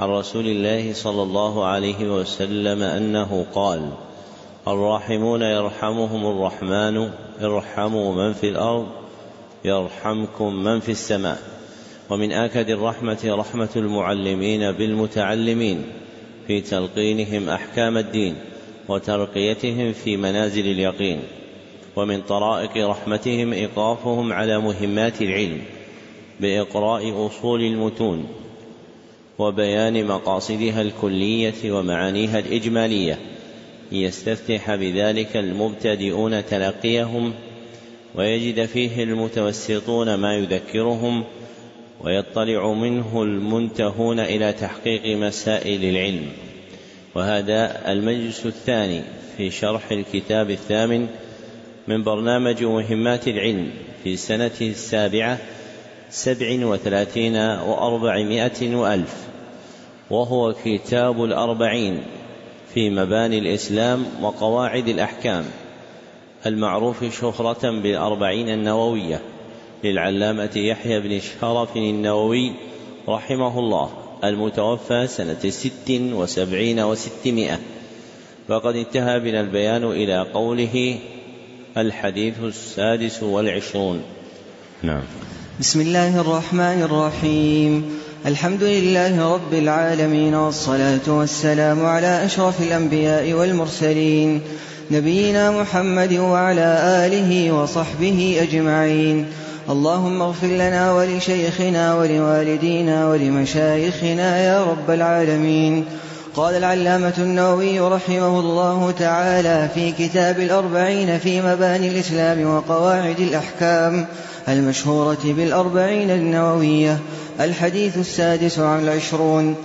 عن رسول الله صلى الله عليه وسلم أنه قال الراحمون يرحمهم الرحمن ارحموا من في الأرض يرحمكم من في السماء. ومن آكد الرحمة رحمة المعلمين بالمتعلمين في تلقينهم أحكام الدين وترقيتهم في منازل اليقين. ومن طرائق رحمتهم إيقافهم على مهمات العلم بإقراء أصول المتون وبيان مقاصدها الكلية ومعانيها الإجمالية. ليستفتح بذلك المبتدئون تلقيهم ويجد فيه المتوسطون ما يذكرهم ويطلع منه المنتهون إلى تحقيق مسائل العلم. وهذا المجلس الثاني في شرح الكتاب الثامن من برنامج مهمات العلم في سنة السابعة سبع وثلاثين وأربعمائة وألف وهو كتاب الأربعين في مباني الإسلام وقواعد الأحكام المعروف شهرة بالأربعين النووية للعلامة يحيى بن شرف النووي رحمه الله المتوفى سنة ست وسبعين وستمائة فقد انتهى بنا البيان إلى قوله الحديث السادس والعشرون نعم. بسم الله الرحمن الرحيم. الحمد لله رب العالمين والصلاة والسلام على أشرف الأنبياء والمرسلين نبينا محمد وعلى آله وصحبه أجمعين. اللهم اغفر لنا ولشيخنا ولوالدينا ولمشايخنا يا رب العالمين. قال العلامة النووي رحمه الله تعالى في كتاب الأربعين في مباني الإسلام وقواعد الأحكام المشهورة بالأربعين النووية الحديث السادس عن العشرون.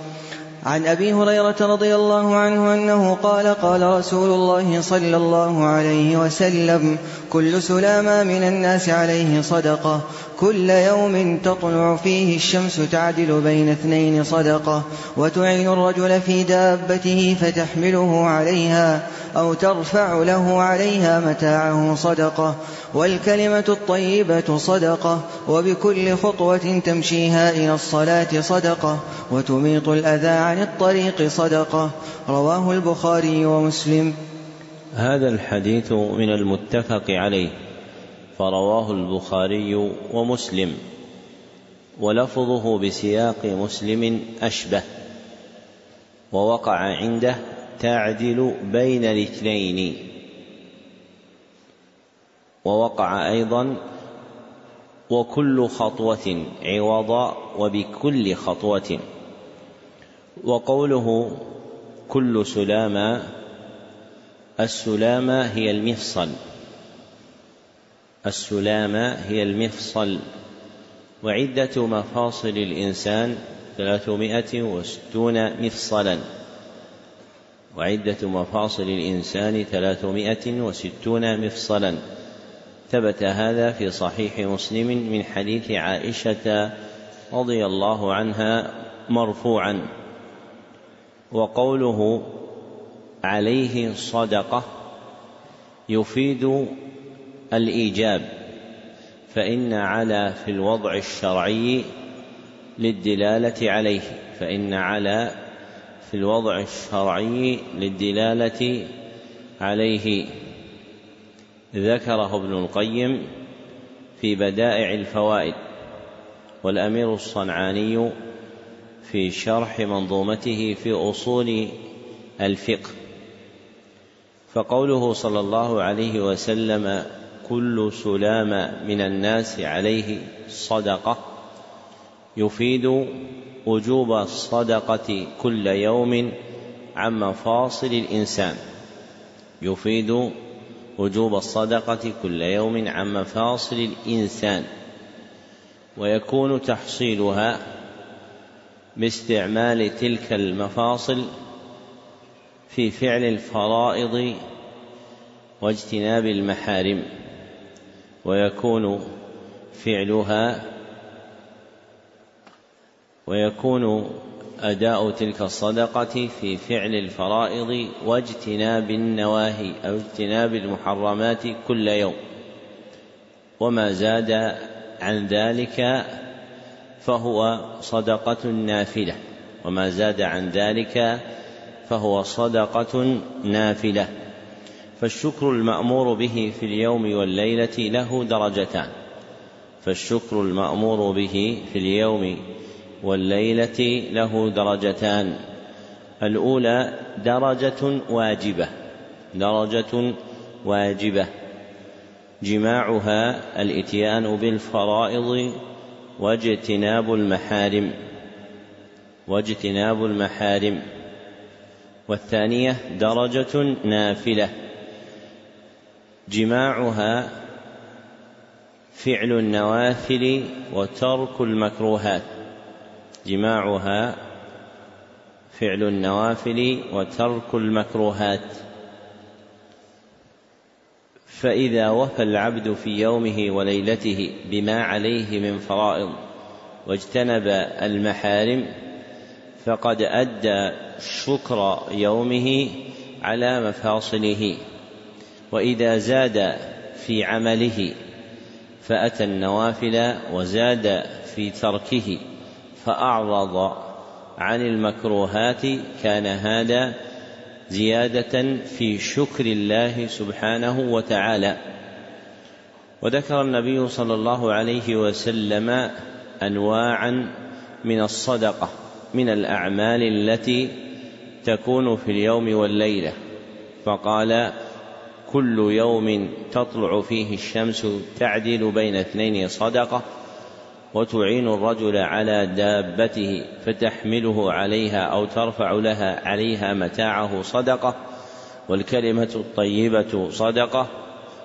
عن أبي هريرة رضي الله عنه أنه قال قال رسول الله صلى الله عليه وسلم كل سلامة من الناس عليه صدقة كل يوم تطلع فيه الشمس تعدل بين اثنين صدقة وتعين الرجل في دابته فتحمله عليها أو ترفع له عليها متاعه صدقة. والكلمة الطيبة صدقة وبكل خطوة تمشيها إلى الصلاة صدقة وتميط الأذى عن الطريق صدقة. رواه البخاري ومسلم. هذا الحديث من المتفق عليه. فرواه البخاري ومسلم ولفظه بسياق مسلم أشبه ووقع عنده تعدل بين الاثنين ووقع أيضا وكل خطوة عوضا وبكل خطوة وقوله كل سلامة السلامة هي المفصل السلامة هي المفصل. وعدة مفاصل الإنسان ثلاثمائة وستون مفصلا. وعدة مفاصل الإنسان ثلاثمائة وستون مفصلا. ثبت هذا في صحيح مسلم من حديث عائشة رضي الله عنها مرفوعا. وقوله عليه صدقة يفيد الإيجاب فإن على في الوضع الشرعي للدلالة عليه فإن على في الوضع الشرعي للدلالة عليه. ذكره ابن القيم في بدائع الفوائد والأمير الصنعاني في شرح منظومته في أصول الفقه. فقوله صلى الله عليه وسلم كل سلام من الناس عليه صدقة. يفيد وجوب الصدقة كل يوم عن مفاصل الإنسان. يفيد وجوب الصدقة كل يوم عن مفاصل الإنسان. ويكون تحصيلها باستعمال تلك المفاصل في فعل الفرائض واجتناب المحارم. ويكون فعلها ويكون أداء تلك الصدقة في فعل الفرائض واجتناب النواهي أو اجتناب المحرمات كل يوم. وما زاد عن ذلك فهو صدقة نافلة. وما زاد عن ذلك فهو صدقة نافلة. فالشكر المأمور به في اليوم والليلة له درجتان. فالشكر المأمور به في اليوم والليلة له درجتان. الأولى درجة واجبة. درجة واجبة. جماعها الإتيان بالفرائض واجتناب المحارم. واجتناب المحارم. والثانية درجة نافلة. جماعها فعل النوافل وترك المكروهات. جماعها فعل النوافل وترك المكروهات. فإذا وفى العبد في يومه وليلته بما عليه من فرائض واجتنب المحارم فقد أدى شكر يومه على مفاصله. وإذا زاد في عمله فأتى النوافل وزاد في تركه فأعرض عن المكروهات كان هذا زيادة في شكر الله سبحانه وتعالى. وذكر النبي صلى الله عليه وسلم أنواعا من الصدقة من الأعمال التي تكون في اليوم والليلة. فقال كل يوم تطلع فيه الشمس تعدل بين اثنين صدقة وتعين الرجل على دابته فتحمله عليها أو ترفع لها عليها متاعه صدقة والكلمة الطيبة صدقة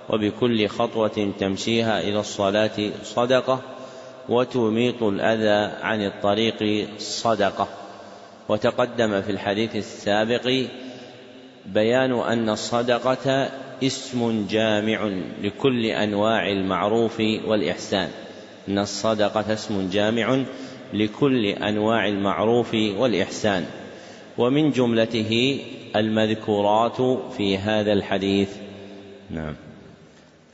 وبكل خطوة تمشيها إلى الصلاة صدقة وتميط الأذى عن الطريق صدقة وتقدم في الحديث السابق بيان أن الصدقة اسم جامع لكل أنواع المعروف والإحسان. أن الصدقة اسم جامع لكل أنواع المعروف والإحسان. ومن جملته المذكورات في هذا الحديث. نعم.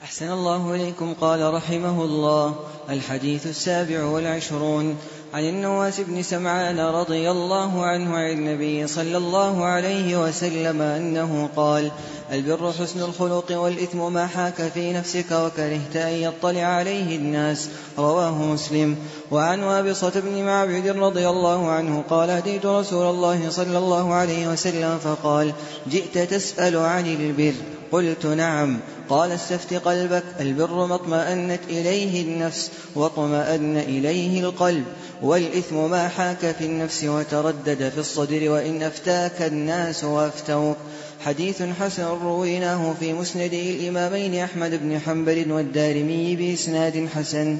أحسن الله إليكم قال رحمه الله الحديث السابع والعشرون. عن النواس بن سمعان رضي الله عنه عن النبي صلى الله عليه وسلم أنه قال البر حسن الخلق والإثم ما حاك في نفسك وكرهت أن يطلع عليه الناس رواه مسلم. وعن وابصة بن معبد رضي الله عنه قال أتيت رسول الله صلى الله عليه وسلم فقال جئت تسأل عن البر؟ قلت نعم. قال استفت قلبك البر ما اطمأنت إليه النفس واطمأن إليه القلب والإثم ما حاك في النفس وتردد في الصدر وإن أفتاك الناس وأفتوك. حديث حسن رويناه في مسند الإمامين أحمد بن حنبل والدارمي بإسناد حسن.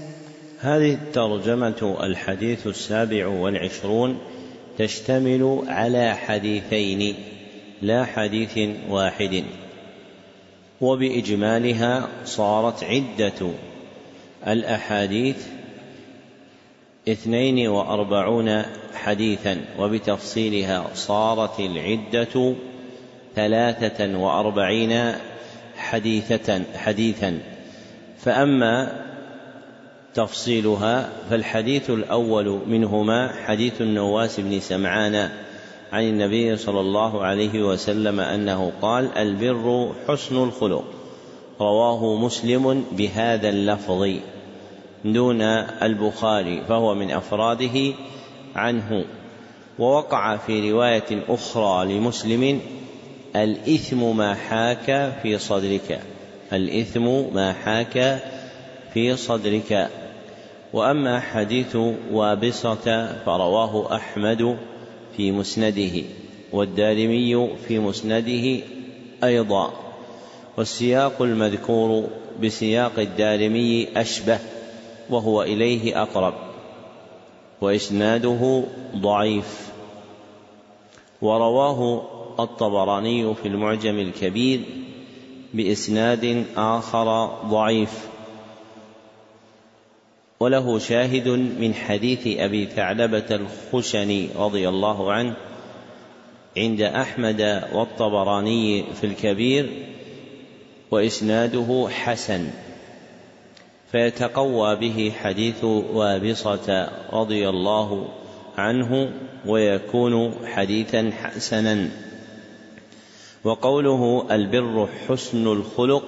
هذه الترجمة الحديث السابع والعشرون تشتمل على حديثين لا حديث واحد. وبإجمالها صارت عدة الأحاديث اثنين وأربعون حديثا وبتفصيلها صارت العدة ثلاثة وأربعين حديثة حديثا. فأما تفصيلها فالحديث الأول منهما حديث النواس بن سمعان عن النبي صلى الله عليه وسلم أنه قال البر حسن الخلق. رواه مسلم بهذا اللفظ دون البخاري فهو من أفراده عنه. ووقع في رواية أخرى لمسلم الإثم ما حاك في صدرك. الإثم ما حاك في صدرك. وأما حديث وابصة فرواه أحمد في مسنده والدارمي في مسنده أيضا والسياق المذكور بسياق الدارمي أشبه وهو إليه أقرب وإسناده ضعيف. ورواه الطبراني في المعجم الكبير بإسناد آخر ضعيف. وله شاهد من حديث أبي ثعلبة الخشني رضي الله عنه عند أحمد والطبراني في الكبير وإسناده حسن فيتقوى به حديث وابصة رضي الله عنه ويكون حديثا حسنا. وقوله البر حسن الخلق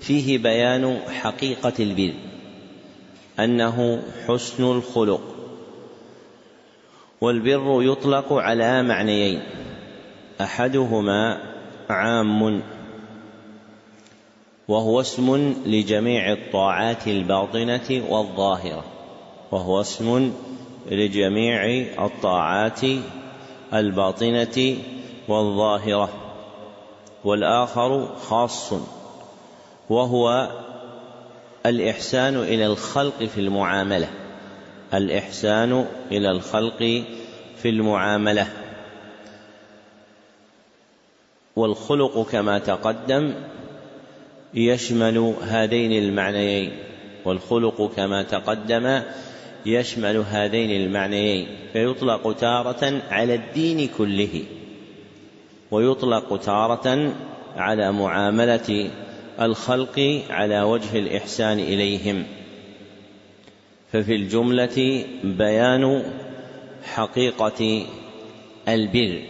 فيه بيان حقيقة البر. أنه حسن الخلق والبر يطلق على معنيين أحدهما عام وهو اسم لجميع الطاعات الباطنة والظاهرة وهو اسم لجميع الطاعات الباطنة والظاهرة والآخر خاص وهو الإحسان إلى الخلق في المعاملة. الإحسان إلى الخلق في المعاملة. والخلق كما تقدم يشمل هذين المعنيين. والخلق كما تقدم يشمل هذين المعنيين. فيطلق تارة على الدين كله. ويطلق تارة على معاملة الخلق على وجه الإحسان إليهم. ففي الجملة بيان حقيقة البر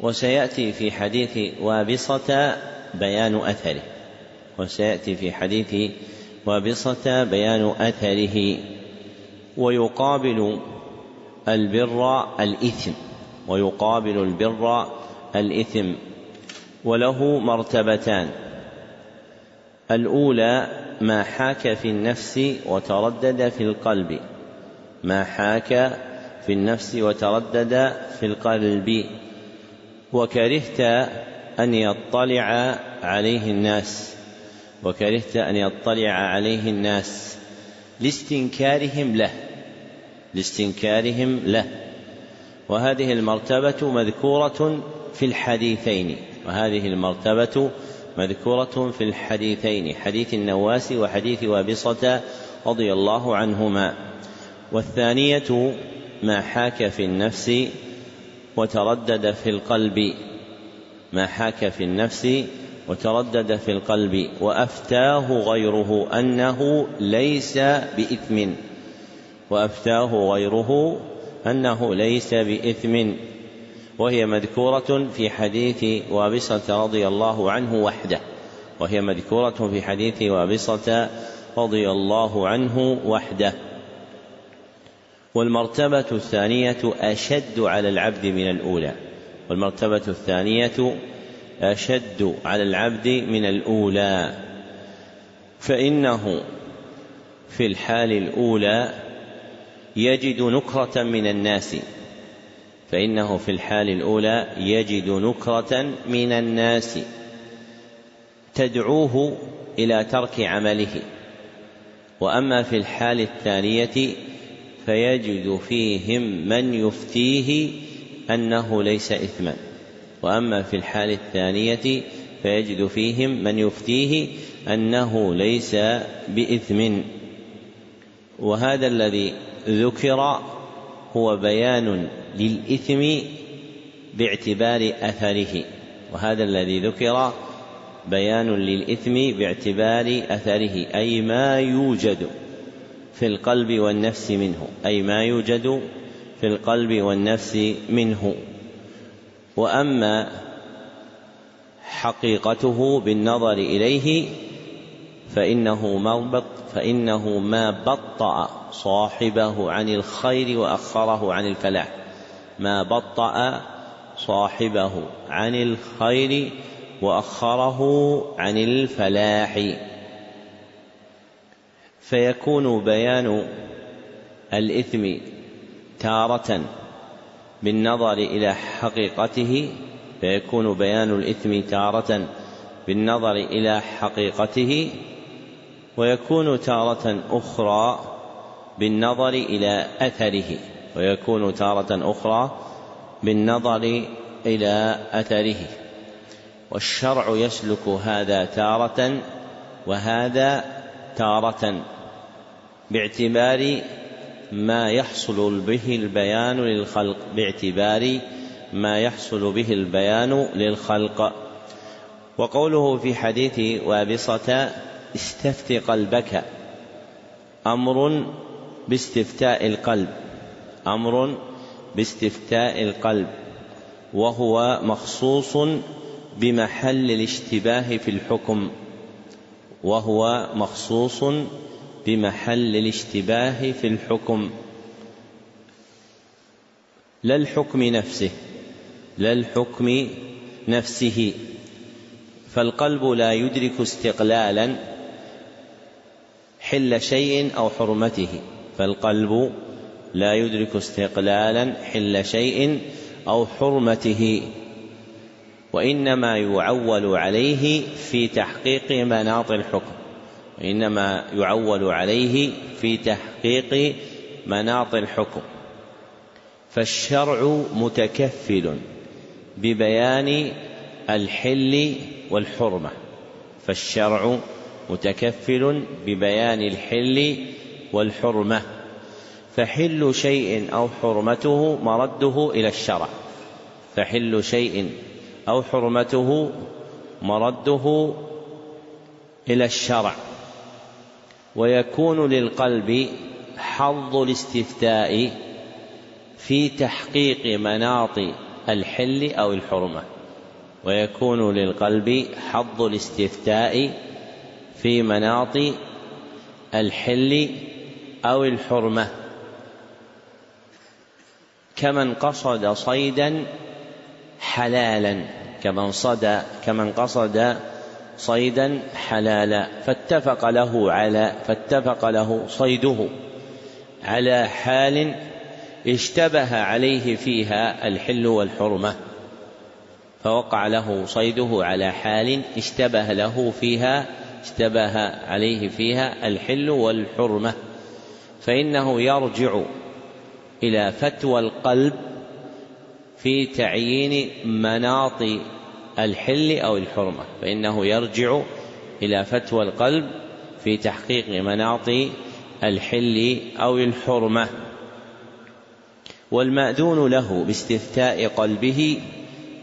وسيأتي في حديث وابصة بيان أثره. وسيأتي في حديث وابصة بيان أثره. ويقابل البر الإثم ويقابل البر الإثم وله مرتبتان. الأولى ما حاك في النفس وتردد في القلب. ما حاك في النفس وتردد في القلب. وكرهت أن يطلع عليه الناس. وكرهت أن يطلع عليه الناس. لاستنكارهم له. لاستنكارهم له. وهذه المرتبة مذكورة في الحديثين. وهذه المرتبة مذكورة في الحديثين حديث النواس وحديث وابصة رضي الله عنهما. والثانية ما حاك في النفس وتردد في القلب. ما حاك في النفس وتردد في القلب. وأفتاه غيره أنه ليس بإثم. وأفتاه غيره أنه ليس بإثم. وهي مذكورة في حديث وابصة رضي الله عنه وحده. وهي مذكورة في حديث وابصة رضي الله عنه وحده. والمرتبة الثانية أشد على العبد من الأولى. والمرتبة الثانية أشد على العبد من الأولى. فإنه في الحال الأولى يجد نكرة من الناس. فإنه في الحال الأولى يجد نكرة من الناس تدعوه إلى ترك عمله. وأما في الحال الثانية فيجد فيهم من يفتيه أنه ليس إثما. وأما في الحال الثانية فيجد فيهم من يفتيه أنه ليس بإثم. وهذا الذي ذكر هو بيان للإثم باعتبار أثره وهذا الذي ذكر بيان للإثم باعتبار أثره أي ما يوجد في القلب والنفس منه أي ما يوجد في القلب والنفس منه. وأما حقيقته بالنظر إليه فإنه مربط فإنه ما بطأ صاحبه عن الخير وأخره عن الفلاح. ما بطأ صاحبه عن الخير وأخره عن الفلاح. فيكون بيان الإثم تارة بالنظر إلى حقيقته. فيكون بيان الإثم تارة بالنظر إلى حقيقته. ويكون تارة أخرى بالنظر إلى أثره. ويكون تارة أخرى بالنظر إلى أثره. والشرع يسلك هذا تارة وهذا تارة باعتبار ما يحصل به البيان للخلق باعتبار ما يحصل به البيان للخلق. وقوله في حديث وابصة استفت قلبك أمر باستفتاء القلب. أمر باستفتاء القلب وهو مخصوص بمحل الاشتباه في الحكم وهو مخصوص بمحل الاشتباه في الحكم. لا الحكم نفسه لا الحكم نفسه. فالقلب لا يدرك استقلالا حل شيء أو حرمته فالقلب لا يدرك استقلالا حل شيء أو حرمته وإنما يعول عليه في تحقيق مناط الحكم وإنما يعول عليه في تحقيق مناط الحكم. فالشرع متكفل ببيان الحل والحرمة فالشرع متكفل ببيان الحل والحرمة. فحل شيء أو حرمته مرده إلى الشرع. فحل شيء أو حرمته مرده إلى الشرع. ويكون للقلب حظ الاستفتاء في تحقيق مناط الحل أو الحرمة. ويكون للقلب حظ الاستفتاء في مناط الحل أو الحرمة. كمن قصد صيدا حلالا كمن صد كمن قصد صيدا حلالا فاتفق له على فاتفق له صيده على حال اشتبه عليه فيها الحل والحرمة فوقع له صيده على حال اشتبه له فيها اشتبه عليه فيها الحل والحرمة فإنه يرجع إلى فتوى القلب في تعيين مناط الحل أو الحرمة فإنه يرجع إلى فتوى القلب في تحقيق مناط الحل أو الحرمة. والمأذون له باستفتاء قلبه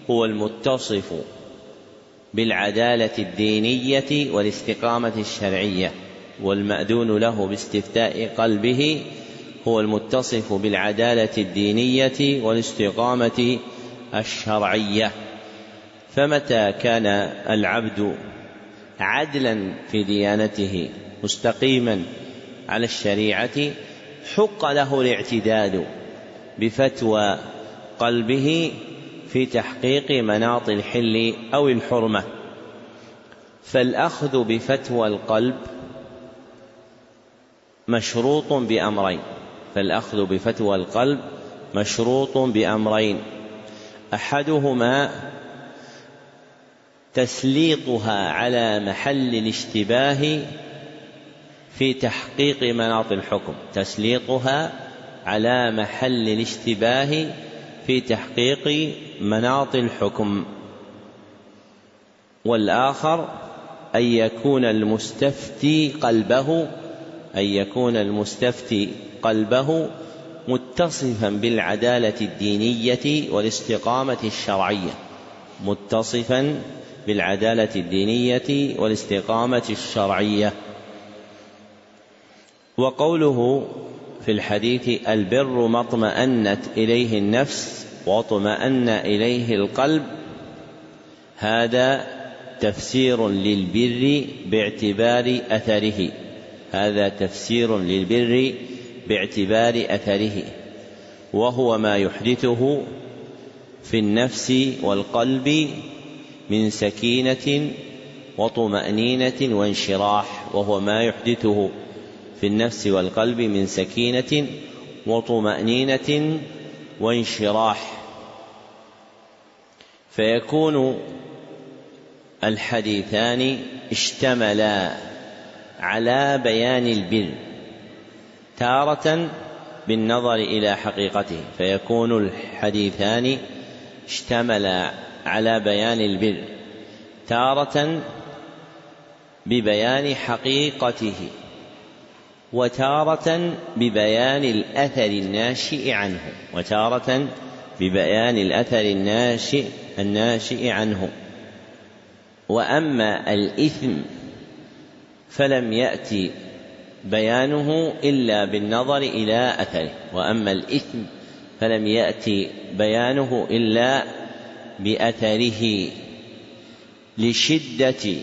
هو المتصف بالعدالة الدينية والاستقامة الشرعية والمأذون له باستفتاء قلبه هو المتصف بالعدالة الدينية والاستقامة الشرعية. فمتى كان العبد عدلا في ديانته مستقيما على الشريعة حق له الاعتداد بفتوى قلبه في تحقيق مناط الحل أو الحرمة. فالأخذ بفتوى القلب مشروط بأمرين. فالأخذ بفتوى القلب مشروط بأمرين. أحدهما تسليطها على محل الاشتباه في تحقيق مناط الحكم. تسليطها على محل الاشتباه في تحقيق مناط الحكم. والآخر أن يكون المستفتي قلبه أن يكون المستفتي قلبه متصفا بالعدالة الدينية والاستقامة الشرعية. متصفا بالعدالة الدينية والاستقامة الشرعية. وقوله في الحديث البر ما اطمأنت إليه النفس واطمأن إليه القلب هذا تفسير للبر باعتبار أثره. هذا تفسير للبر باعتبار أثره وهو ما يحدثه في النفس والقلب من سكينة وطمأنينة وانشراح وهو ما يحدثه في النفس والقلب من سكينة وطمأنينة وانشراح. فيكون الحديثان اشتملا على بيان البر. تارة بالنظر إلى حقيقته فيكون الحديثان اشتملا على بيان البر. تارة ببيان حقيقته وتارة ببيان الأثر الناشئ عنه وتارة ببيان الأثر الناشئ الناشئ عنه. وأما الإثم فلم يأتي بيانه إلا بالنظر إلى أثره وأما الإثم فلم يأتي بيانه إلا بأثره لشدة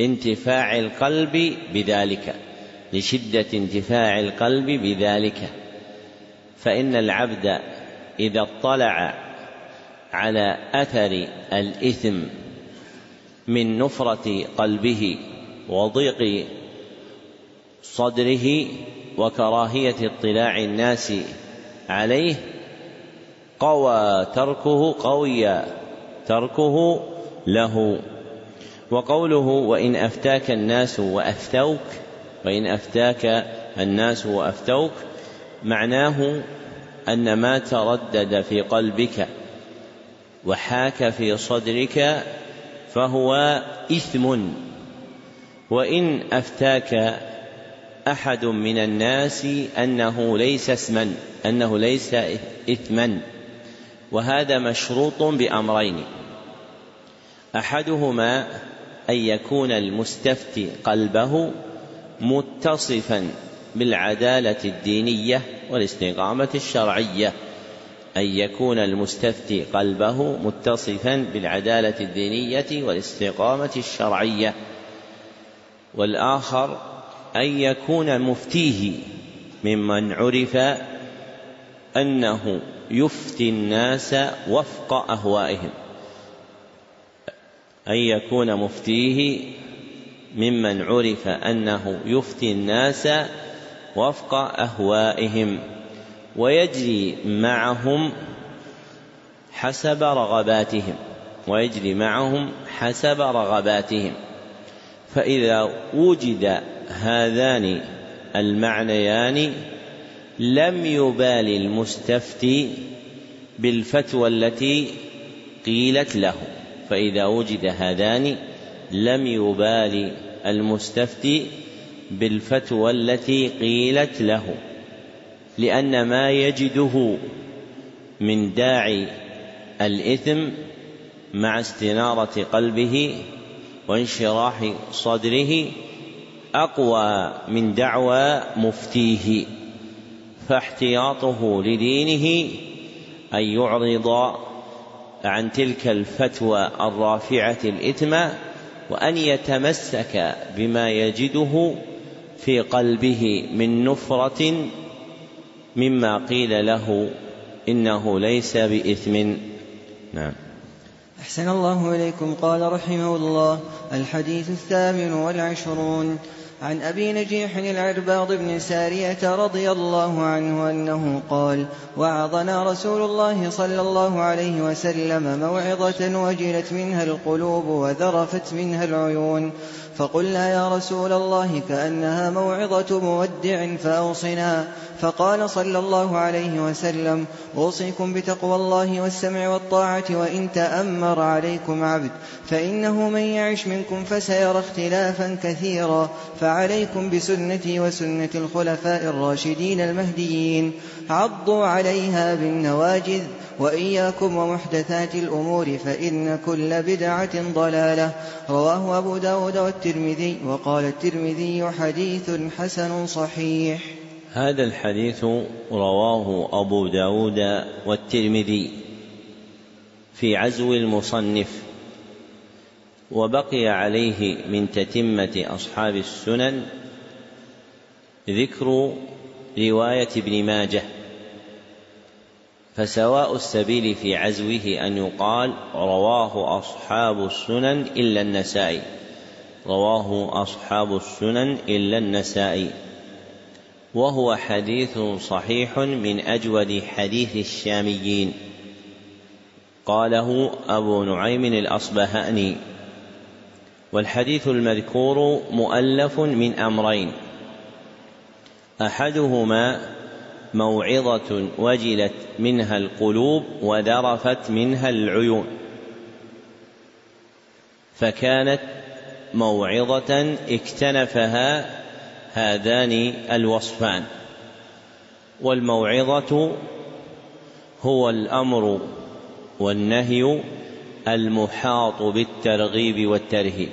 انتفاع القلب بذلك لشدة انتفاع القلب بذلك. فإن العبد إذا اطلع على أثر الإثم من نفرة قلبه وضيق صدره وكراهية اطلاع الناس عليه قوى تركه قوي تركه له. وقوله وإن أفتاك الناس وأفتوك وإن أفتاك الناس وأفتوك معناه أن ما تردد في قلبك وحاك في صدرك فهو إثم. وإن أفتاك أحد من الناس أنه ليس اسما أنه ليس إثما. وهذا مشروط بأمرين. أحدهما أن يكون المستفتي قلبه متصفا بالعدالة الدينية والاستقامة الشرعية. أن يكون المستفتي قلبه متصفا بالعدالة الدينية والاستقامة الشرعية. والآخر أن يكون مفتيه ممن عرف أنه يفتي الناس وفق أهوائهم. أن يكون مفتيه ممن عرف أنه يفتي الناس وفق أهوائهم ويجري معهم حسب رغباتهم ويجري معهم حسب رغباتهم. فإذا وجد هذان المعنيان لم يبال المستفتي بالفتوى التي قيلت له فإذا وجد هذان لم يبال المستفتي بالفتوى التي قيلت له لأن ما يجده من داعي الإثم مع استنارة قلبه وانشراح صدره أقوى من دعوى مفتيه فاحتياطه لدينه أن يعرض عن تلك الفتوى الرافعة الإثم وأن يتمسك بما يجده في قلبه من نفرة مما قيل له إنه ليس بإثم. نعم. أحسن الله إليكم. قال رحمه الله الحديث الثامن والعشرون. عن أبي نجيح العرباض بن سارية رضي الله عنه أنه قال وعظنا رسول الله صلى الله عليه وسلم موعظة وجلت منها القلوب وذرفت منها العيون. فقلنا يا رسول الله كأنها موعظة مودع فأوصنا. فقال صلى الله عليه وسلم أوصيكم بتقوى الله والسمع والطاعة وإن تأمر عليكم عبد فإنه من يعش منكم فسيرى اختلافا كثيرا. فعليكم بسنتي وسنة الخلفاء الراشدين المهديين. عضوا عليها بالنواجذ وإياكم ومحدثات الأمور فإن كل بدعة ضلالة. رواه أبو داود والترمذي وقال الترمذي حديث حسن صحيح. هذا الحديث رواه أبو داود والترمذي في عزو المصنف وبقي عليه من تتمة أصحاب السنن ذكر رواية ابن ماجه فسواء السبيل في عزوه أن يقال رواه أصحاب السنن إلا النسائي. رواه أصحاب السنن إلا النسائي. وهو حديث صحيح من أجود حديث الشاميين. قاله أبو نعيم الأصبهاني. والحديث المذكور مؤلف من أمرين. أحدهما موعظة وجلت منها القلوب وذرفت منها العيون. فكانت موعظة اكتنفها هذان الوصفان. والموعظة هو الأمر والنهي المحاط بالترغيب والترهيب.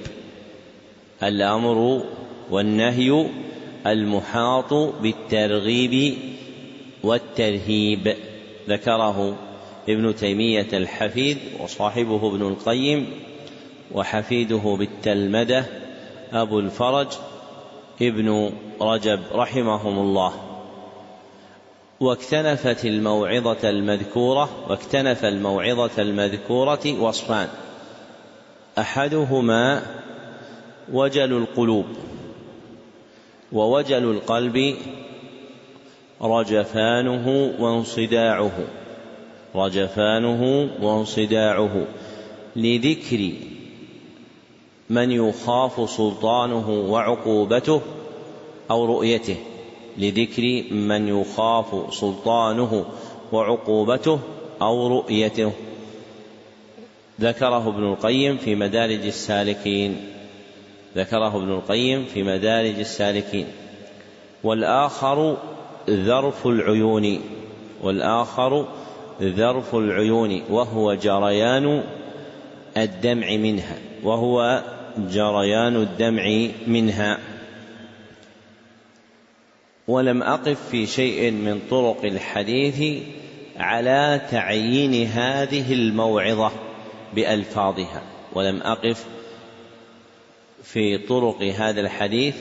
الأمر والنهي المحاط بالترغيب والترهيب ذكره ابن تيمية الحفيد وصاحبه ابن القيم وحفيده بالتلمذة أبو الفرج ابن رجب رحمهم الله. واكتنفت الموعظة المذكورة واكتنف الموعظة المذكورة وصفان. أحدهما وجل القلوب ووجل القلب رجفانه وانصداعه. رجفانه وانصداعه. لذكر من يخاف سلطانه وعقوبته أو رؤيته. لذكر من يخاف سلطانه وعقوبته أو رؤيته. ذكره ابن القيم في مدارج السالكين. ذكره ابن القيم في مدارج السالكين. والآخر ذرف العيون والآخر ذرف العيون وهو جريان الدمع منها وهو جريان الدمع منها. ولم أقف في شيء من طرق الحديث على تعيين هذه الموعظة بألفاظها ولم أقف في طرق هذا الحديث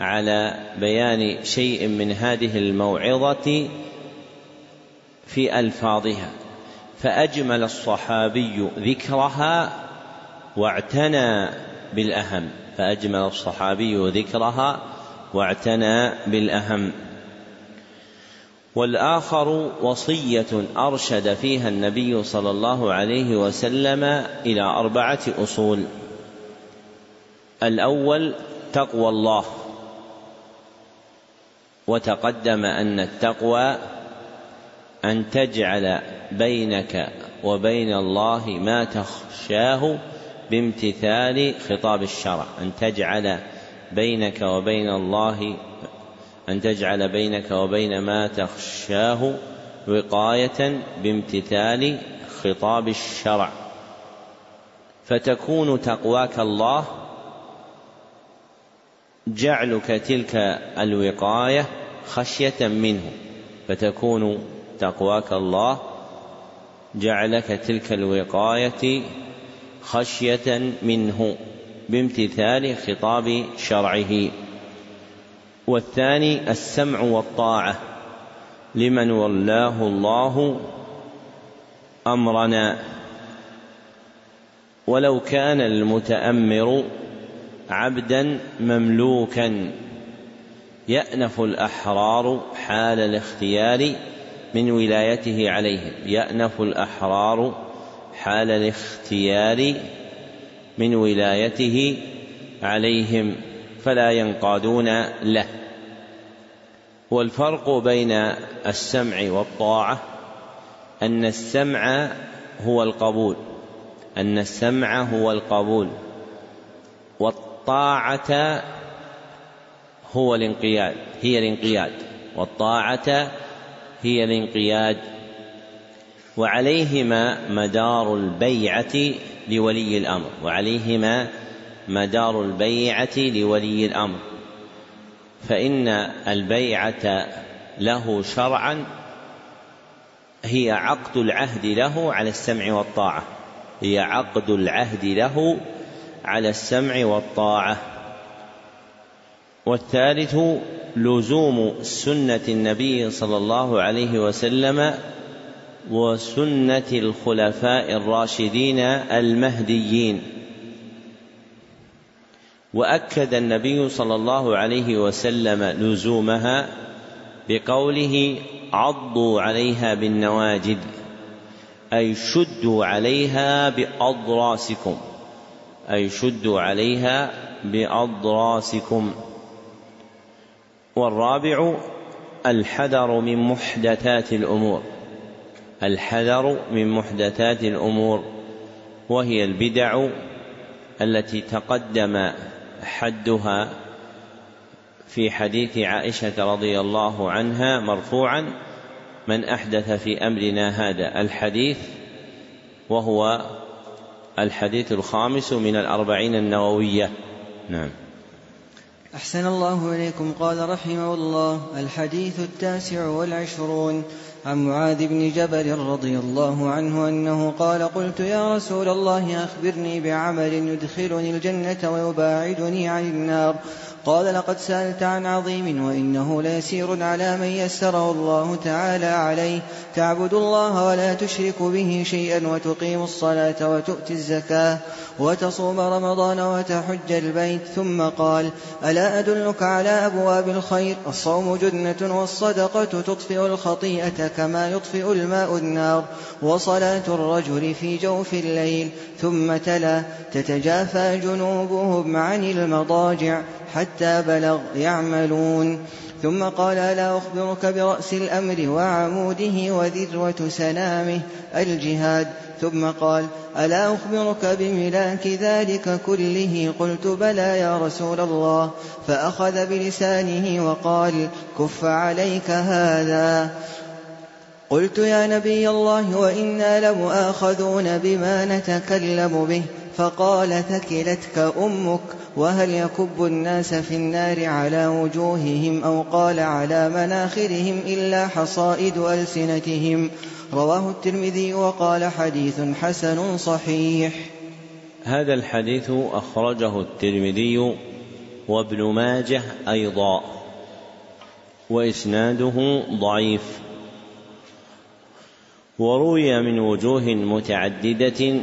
على بيان شيء من هذه الموعظة في ألفاظها. فأجمل الصحابي ذكرها واعتنى بالأهم. فأجمل الصحابي ذكرها واعتنى بالأهم. والآخر وصية أرشد فيها النبي صلى الله عليه وسلم إلى أربعة أصول. الأول تقوى الله. وتقدم أن التقوى أن تجعل بينك وبين الله ما تخشاه بامتثال خطاب الشرع. أن تجعل بينك وبين الله أن تجعل بينك وبين ما تخشاه وقاية بامتثال خطاب الشرع. فتكون تقواك الله جعلك تلك الوقاية خشية منه فتكون تقواك الله. جعلك تلك الوقاية خشية منه بامتثال خطاب شرعه. والثاني السمع والطاعة لمن ولاه الله أمرنا. ولو كان المتأمر عبدا مملوكا يأنف الأحرار حال الاختيار من ولايته عليهم. يأنف الأحرار حال الاختيار من ولايته عليهم فلا ينقادون له. والفرق بين السمع والطاعة أن السمع هو القبول أن السمع هو القبول والطاعة هو الانقياد هي الانقياد. والطاعة هي الانقياد. وعليهما مدار البيعة لولي الأمر. وعليهما مدار البيعة لولي الأمر. فإن البيعة له شرعا هي عقد العهد له على السمع والطاعة. هي عقد العهد له على السمع والطاعة. والثالث لزوم سنة النبي صلى الله عليه وسلم وسنة الخلفاء الراشدين المهديين. وأكد النبي صلى الله عليه وسلم لزومها بقوله عضوا عليها بالنواجذ أي شدوا عليها بأضراسكم. أي شدوا عليها بأضراسكم. والرابع الحذر من محدثات الأمور. الحذر من محدثات الأمور. وهي البدع التي تقدم حدها في حديث عائشة رضي الله عنها مرفوعا من أحدث في أمرنا هذا الحديث وهو الحديث الخامس من الأربعين النووية. نعم. أحسن الله إليكم. قال رحمه الله الحديث التاسع والعشرون عن معاذ بن جبل رضي الله عنه أنه قال قلت يا رسول الله أخبرني بعمل يدخلني الجنة ويباعدني عن النار. قال لقد سألت عن عظيم وإنه ليسير على من يسره الله تعالى عليه. تعبد الله ولا تشرك به شيئا وتقيم الصلاة وتؤتي الزكاة وتصوم رمضان وتحج البيت. ثم قال ألا أدلك على أبواب الخير؟ الصوم جنة والصدقة تطفئ الخطيئة كما يطفئ الماء النار. وصلاة الرجل في جوف الليل. ثم تلا تتجافى جنوبهم عن المضاجع حتى بلغ يعملون. ثم قال ألا أخبرك برأس الأمر وعموده وذروة سنامه الجهاد؟ ثم قال ألا أخبرك بملاك ذلك كله؟ قلت بلى يا رسول الله. فأخذ بلسانه وقال كف عليك هذا. قلت يا نبي الله وإنا لمؤاخذون بما نتكلم به. فقال ثكلتك أمك. وهل يكب الناس في النار على وجوههم أو قال على مناخرهم إلا حصائد ألسنتهم؟ رواه الترمذي وقال حديث حسن صحيح. هذا الحديث أخرجه الترمذي وابن ماجه أيضا وإسناده ضعيف. وروي من وجوه متعددة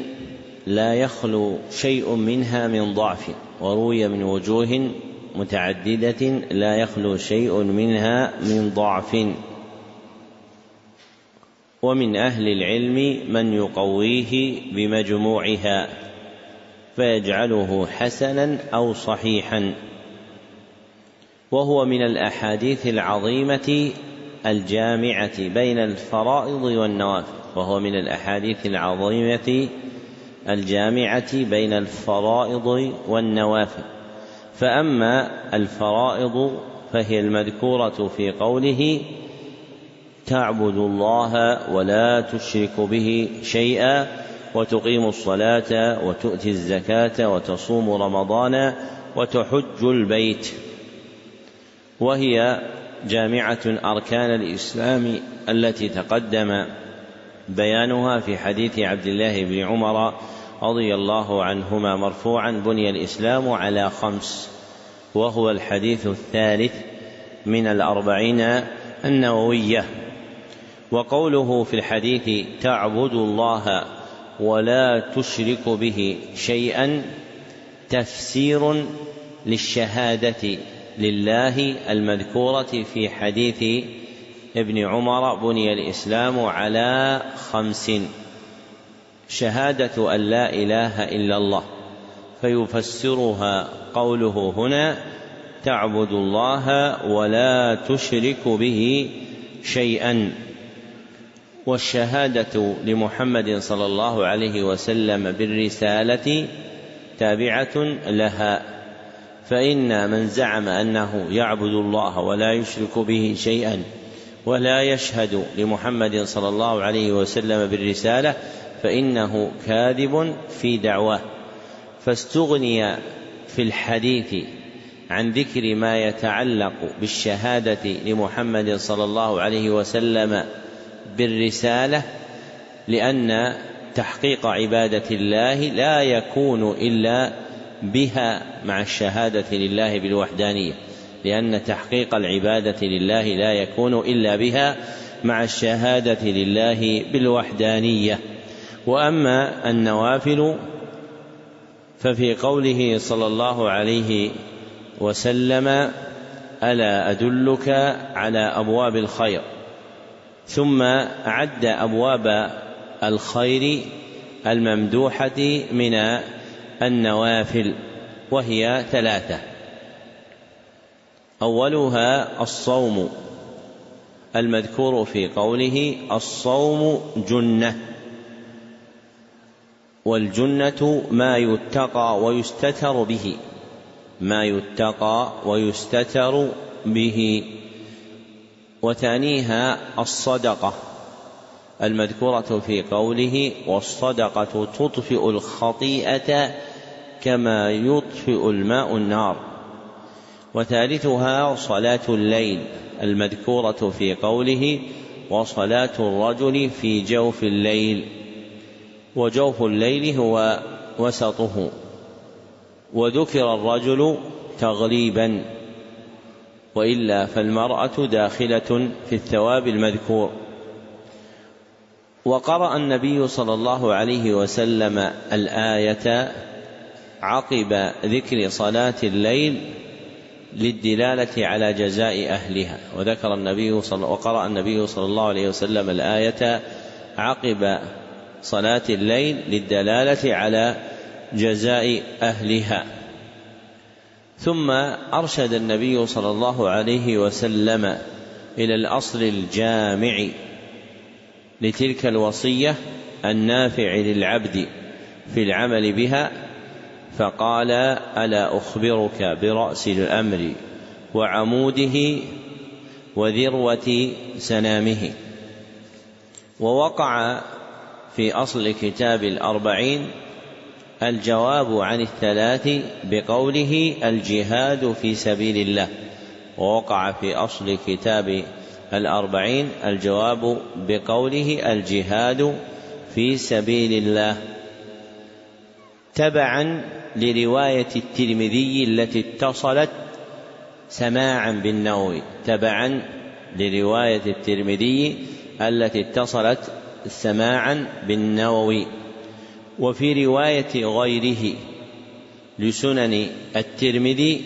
لا يخلو شيء منها من ضعف. وروي من وجوه متعددة لا يخلو شيء منها من ضعف. ومن أهل العلم من يقويه بمجموعها فيجعله حسنا أو صحيحا. وهو من الأحاديث العظيمة الجامعة بين الفرائض والنوافل. وهو من الأحاديث العظيمة الجامعة بين الفرائض والنوافل. فأما الفرائض فهي المذكورة في قوله تعبد الله ولا تشرك به شيئا وتقيم الصلاة وتؤتي الزكاة وتصوم رمضان وتحج البيت. وهي جامعة أركان الإسلام التي تقدم بيانها في حديث عبد الله بن عمر رضي الله عنهما مرفوعا بني الإسلام على خمس. وهو الحديث الثالث من الأربعين النووية. وقوله في الحديث تعبد الله ولا تشرك به شيئا تفسير للشهادة لله المذكورة في حديث ابن عمر بني الإسلام على خمس. شهادة أن لا إله إلا الله. فيفسرها قوله هنا تعبد الله ولا تشرك به شيئا. والشهادة لمحمد صلى الله عليه وسلم بالرسالة تابعة لها. فإن من زعم أنه يعبد الله ولا يشرك به شيئا ولا يشهد لمحمد صلى الله عليه وسلم بالرسالة فإنه كاذب في دعواه فاستغني في الحديث عن ذكر ما يتعلق بالشهادة لمحمد صلى الله عليه وسلم بالرسالة لأن تحقيق عبادة الله لا يكون إلا بها مع الشهادة لله بالوحدانية لأن تحقيق العبادة لله لا يكون إلا بها مع الشهادة لله بالوحدانية. وأما النوافل ففي قوله صلى الله عليه وسلم ألا أدلك على أبواب الخير؟ ثم عد أبواب الخير الممدوحة من النوافل وهي ثلاثة. أولها الصوم المذكور في قوله الصوم جنة. والجنة ما يتقى ويستتر به. ما يتقى ويستتر به. وثانيها الصدقة. المذكورة في قوله والصدقة تطفئ الخطيئة كما يطفئ الماء النار. وثالثها صلاة الليل. المذكورة في قوله وصلاة الرجل في جوف الليل. وجوف الليل هو وسطه. وذكر الرجل تغليبا. وإلا فالمرأة داخلة في الثواب المذكور. وقرأ النبي صلى الله عليه وسلم الآية عقب ذكر صلاة الليل للدلالة على جزاء أهلها. وذكر النبي صلى وقرأ النبي صلى الله عليه وسلم الآية عقب صلاة الليل للدلالة على جزاء أهلها. ثم أرشد النبي صلى الله عليه وسلم إلى الأصل الجامع لتلك الوصية النافع للعبد في العمل بها فقال ألا أخبرك برأس الأمر وعموده وذروة سنامه ووقع في أصل كتاب الأربعين الجواب عن الثلاث بقوله الجهاد في سبيل الله ووقع في أصل كتاب الأربعين الجواب بقوله الجهاد في سبيل الله. تبعا لرواية الترمذي التي اتصلت سماعا بالنووي تبعا لرواية الترمذي التي اتصلت سماعا بالنووي وفي رواية غيره لسنن الترمذي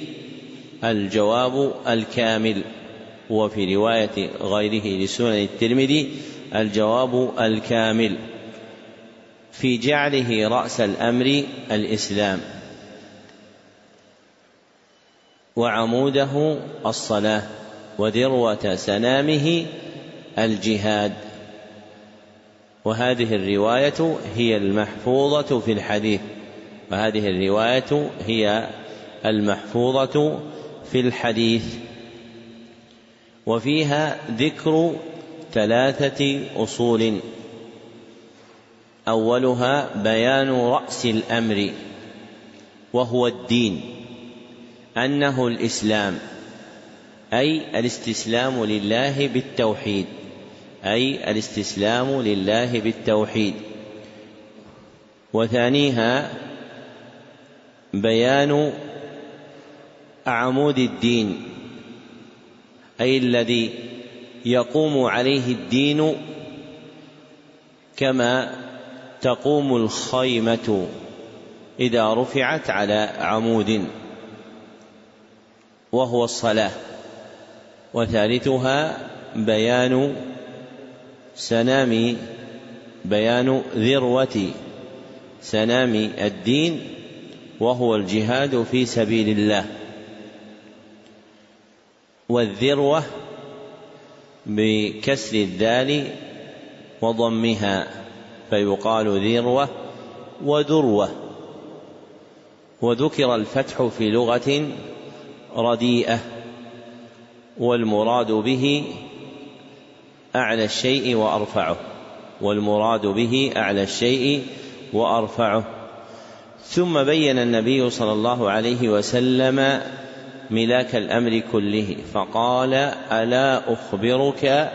الجواب الكامل وفي رواية غيره لسنن الترمذي الجواب الكامل في جعله رأس الأمر الإسلام. وعموده الصلاة وذروة سنامه الجهاد. وهذه الرواية هي المحفوظة في الحديث. وهذه الرواية هي المحفوظة في الحديث. وفيها ذكر ثلاثة أصول. أولها بيان رأس الأمر وهو الدين أنه الإسلام أي الاستسلام لله بالتوحيد. أي الاستسلام لله بالتوحيد. وثانيها بيان عمود الدين أي الذي يقوم عليه الدين كما تقوم الخيمة إذا رفعت على عمود وهو الصلاة. وثالثها بيان سنام بيان ذروة سنام الدين وهو الجهاد في سبيل الله. والذروة بكسر الذال وضمها فيقال ذروة وذروة وذكر الفتح في لغة رديئة والمراد به أعلى الشيء وأرفعه والمراد به أعلى الشيء وأرفعه. ثم بين النبي صلى الله عليه وسلم ملاك الأمر كله فقال ألا أخبرك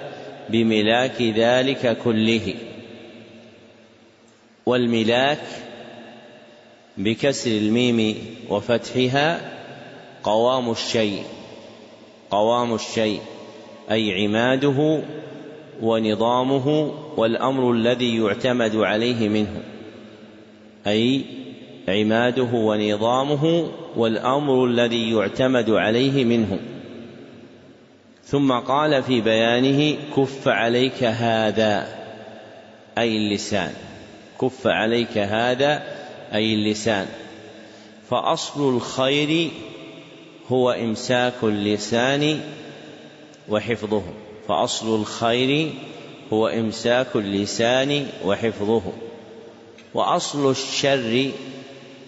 بملاك ذلك كله؟ والملاك بكسر الميم وفتحها قوام الشيء قوام الشيء أي عماده ونظامه والأمر الذي يعتمد عليه منه. أي عماده ونظامه والأمر الذي يعتمد عليه منه. ثم قال في بيانه كف عليك هذا أي اللسان. كف عليك هذا أي اللسان. فأصل الخير هو إمساك اللسان وحفظه. فأصل الخير هو إمساك اللسان وحفظه. وأصل الشر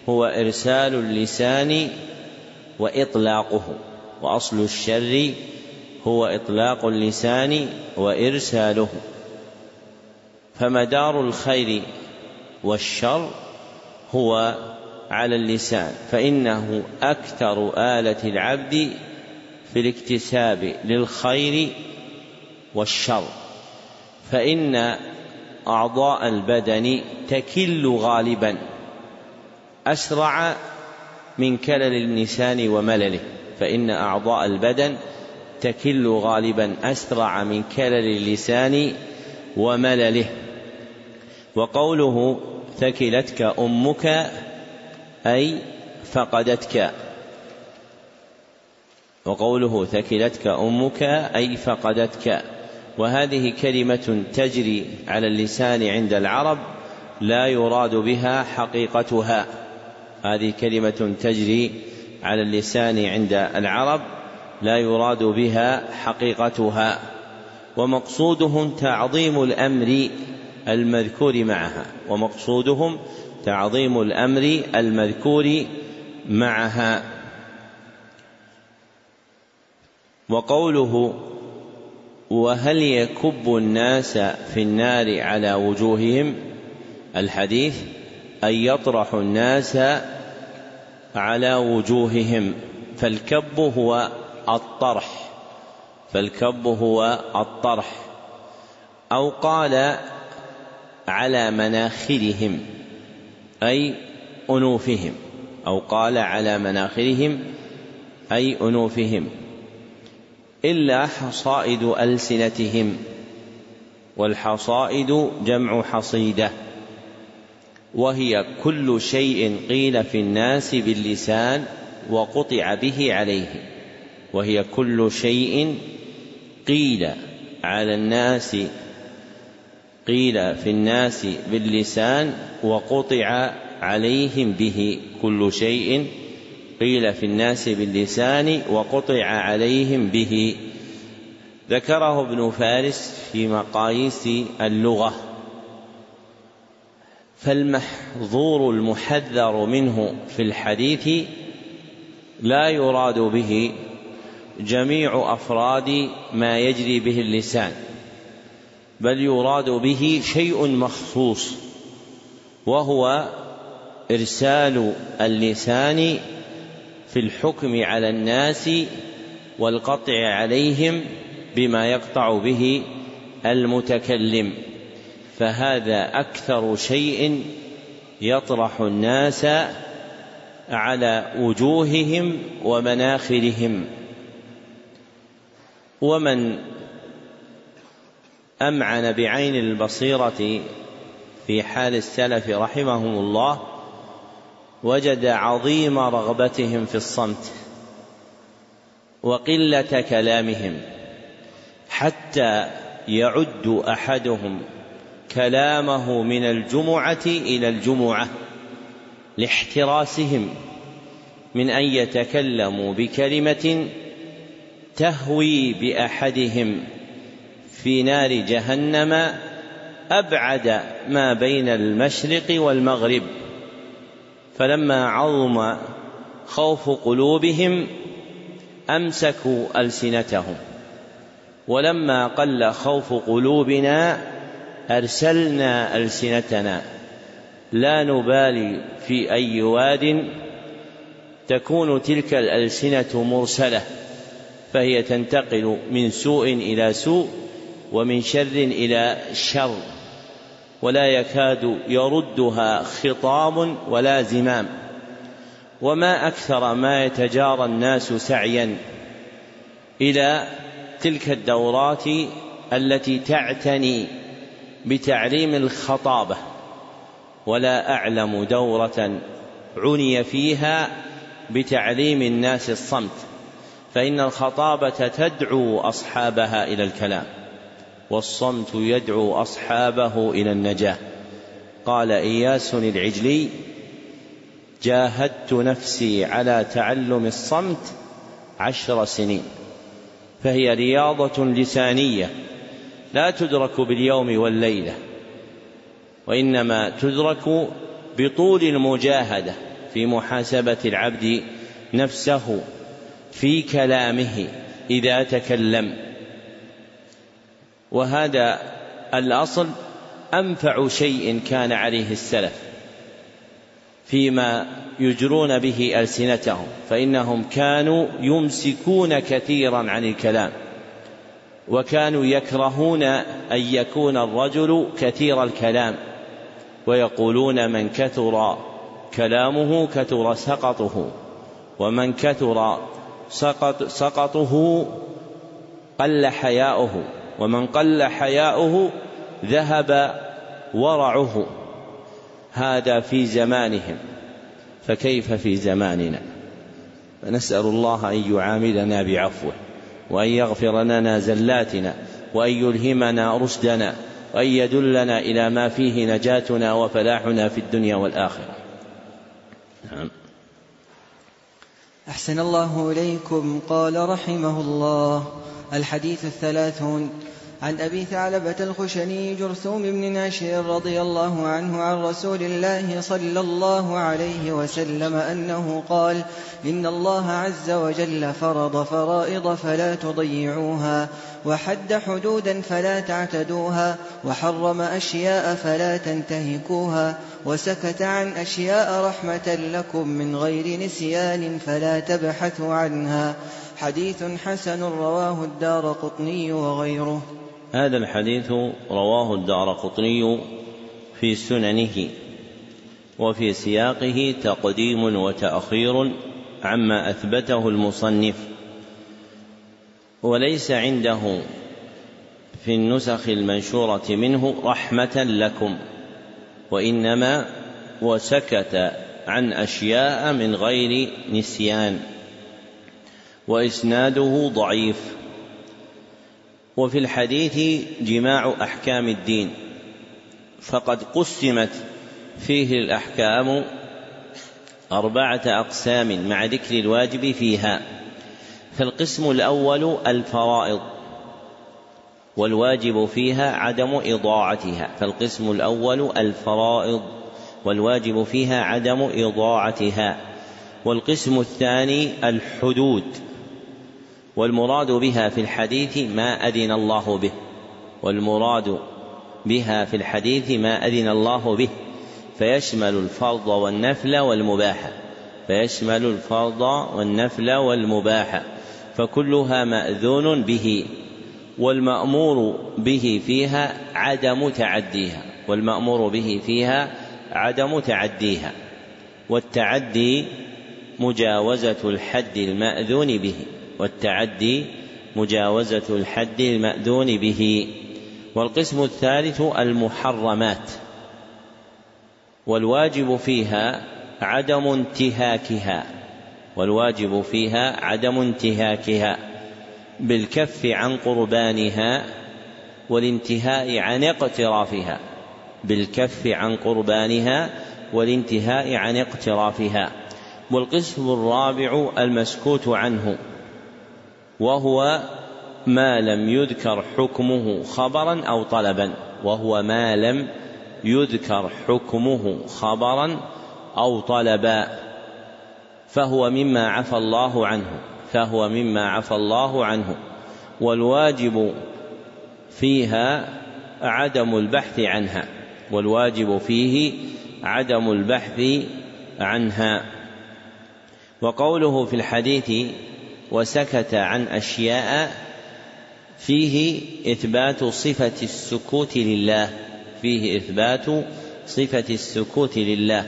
هو إرسال اللسان وإطلاقه. وأصل الشر هو إطلاق اللسان وإرساله. فمدار الخير والشر هو على اللسان. فإنه أكثر آلة العبد في الاكتساب للخير والشر. فإن أعضاء البدن تكل غالبا أسرع من كلل اللسان وملله. فإن أعضاء البدن تكل غالبا أسرع من كلل اللسان وملله. وقوله ثكلتك أمك أي فقدتك. وقوله ثكلتك أمك أي فقدتك. وهذه كلمة تجري على اللسان عند العرب لا يراد بها حقيقتها. هذه كلمة تجري على اللسان عند العرب لا يراد بها حقيقتها. ومقصودهم تعظيم الأمر المذكور معها. ومقصودهم تعظيم الأمر المذكور معها. وقوله وهل يكب الناس في النار على وجوههم؟ الحديث أن يطرح الناس على وجوههم. فالكب هو الطرح. فالكب هو الطرح. أو قال على مناخرهم أي أنوفهم. أو قال على مناخرهم أي أنوفهم. إلا حصائد ألسنتهم والحصائد جمع حصيدة وهي كل شيء قيل في الناس باللسان وقطع به عليه وهي كل شيء قيل على الناس قيل في الناس باللسان وقطع عليهم به كل شيء قيل في الناس باللسان وقطع عليهم به. ذكره ابن فارس في مقاييس اللغة. فالمحظور المحذر منه في الحديث لا يراد به جميع أفراد ما يجري به اللسان بل يراد به شيء مخصوص وهو إرسال اللسان في الحكم على الناس والقطع عليهم بما يقطع به المتكلم. فهذا أكثر شيء يطرح الناس على وجوههم ومناخرهم. ومن أمعن بعين البصيرة في حال السلف رحمهم الله وجد عظيم رغبتهم في الصمت وقلة كلامهم حتى يعد أحدهم كلامه من الجمعة إلى الجمعة لاحتراسهم من أن يتكلموا بكلمة تهوي بأحدهم في نار جهنم أبعد ما بين المشرق والمغرب. فلما عظم خوف قلوبهم أمسكوا ألسنتهم. ولما قل خوف قلوبنا أرسلنا ألسنتنا. لا نبالي في أي واد تكون تلك الألسنة مرسلة فهي تنتقل من سوء إلى سوء ومن شر إلى شر. ولا يكاد يردها خطام ولا زمام. وما أكثر ما يتجارى الناس سعيا إلى تلك الدورات التي تعتني بتعليم الخطابة ولا أعلم دورة عني فيها بتعليم الناس الصمت فإن الخطابة تدعو أصحابها إلى الكلام. والصمت يدعو أصحابه إلى النجاة. قال إياس العجلي جاهدت نفسي على تعلم الصمت عشر سنين. فهي رياضة لسانية لا تدرك باليوم والليلة وإنما تدرك بطول المجاهدة في محاسبة العبد نفسه في كلامه إذا تكلم. وهذا الأصل أنفع شيء كان عليه السلف فيما يجرون به ألسنتهم فإنهم كانوا يمسكون كثيرا عن الكلام وكانوا يكرهون أن يكون الرجل كثير الكلام ويقولون من كثر كلامه كثر سقطه ومن كثر سقط سقطه قل حياؤه. ومن قل حياؤه ذهب ورعه. هذا في زمانهم فكيف في زماننا؟ فنسأل الله أن يعاملنا بعفوه وأن يغفر لنا زلاتنا وأن يلهمنا رشدنا وأن يدلنا إلى ما فيه نجاتنا وفلاحنا في الدنيا والآخرة. نعم. أحسن الله إليكم قال رحمه الله الحديث الثلاثون عن أبي ثعلبة الخشني جرثوم بن ناشر رضي الله عنه عن رسول الله صلى الله عليه وسلم أنه قال إن الله عز وجل فرض فرائض فلا تضيعوها وحد حدودا فلا تعتدوها وحرم أشياء فلا تنتهكوها وسكت عن أشياء رحمة لكم من غير نسيان فلا تبحثوا عنها. حديث حسن رواه الدار قطني وغيره. هذا الحديث رواه الدار قطني في سننه وفي سياقه تقديم وتأخير عما أثبته المصنف وليس عنده في النسخ المنشورة منه رحمة لكم وإنما وسكت عن أشياء من غير نسيان وإسناده ضعيف. وفي الحديث جماع أحكام الدين فقد قسمت فيه الأحكام أربعة أقسام مع ذكر الواجب فيها فالقسم الأول الفرائض والواجب فيها عدم إضاعتها فالقسم الأول الفرائض والواجب فيها عدم إضاعتها والقسم الثاني الحدود. والمراد بها في الحديث ما أذن الله به. والمراد بها في الحديث ما أذن الله به. فيشمل الفرض والنفل والمباح. فيشمل الفرض والنفل والمباح. فكلها مأذون به. والمأمور به فيها عدم تعديها. والمأمور به فيها عدم تعديها. والتعدي مجاوزة الحد المأذون به. والتعدي مجاوزة الحد المأذون به. والقسم الثالث المحرمات. والواجب فيها عدم انتهاكها. والواجب فيها عدم انتهاكها. بالكف عن قربانها والانتهاء عن اقترافها. بالكف عن قربانها والانتهاء عن اقترافها. والقسم الرابع المسكوت عنه. وهو ما لم يذكر حكمه خبرا أو طلبا. وهو ما لم يذكر حكمه خبرا أو طلبا. فهو مما عفى الله عنه. فهو مما عفى الله عنه. والواجب فيها عدم البحث عنها. والواجب فيه عدم البحث عنها. وقوله في الحديث وسكت عن أشياء فيه إثبات صفة السكوت لله فيه إثبات صفة السكوت لله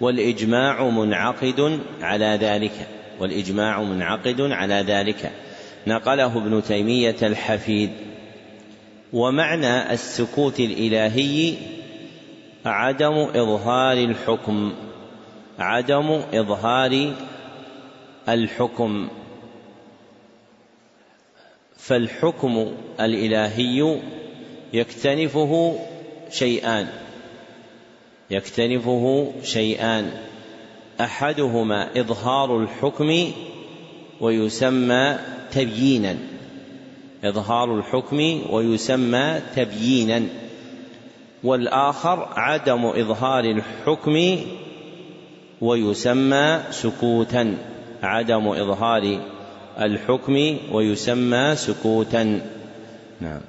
والإجماع منعقد على ذلك والإجماع منعقد على ذلك. نقله ابن تيمية الحفيد. ومعنى السكوت الإلهي عدم إظهار الحكم عدم إظهار الحكم. فالحكم الإلهي يكتنفه شيئان. يكتنفه شيئان. أحدهما إظهار الحكم ويسمى تبيينا. إظهار الحكم ويسمى تبيينا. والآخر عدم إظهار الحكم ويسمى سكوتا. عدم إظهار الحكم ويسمى سكوتا. نعم.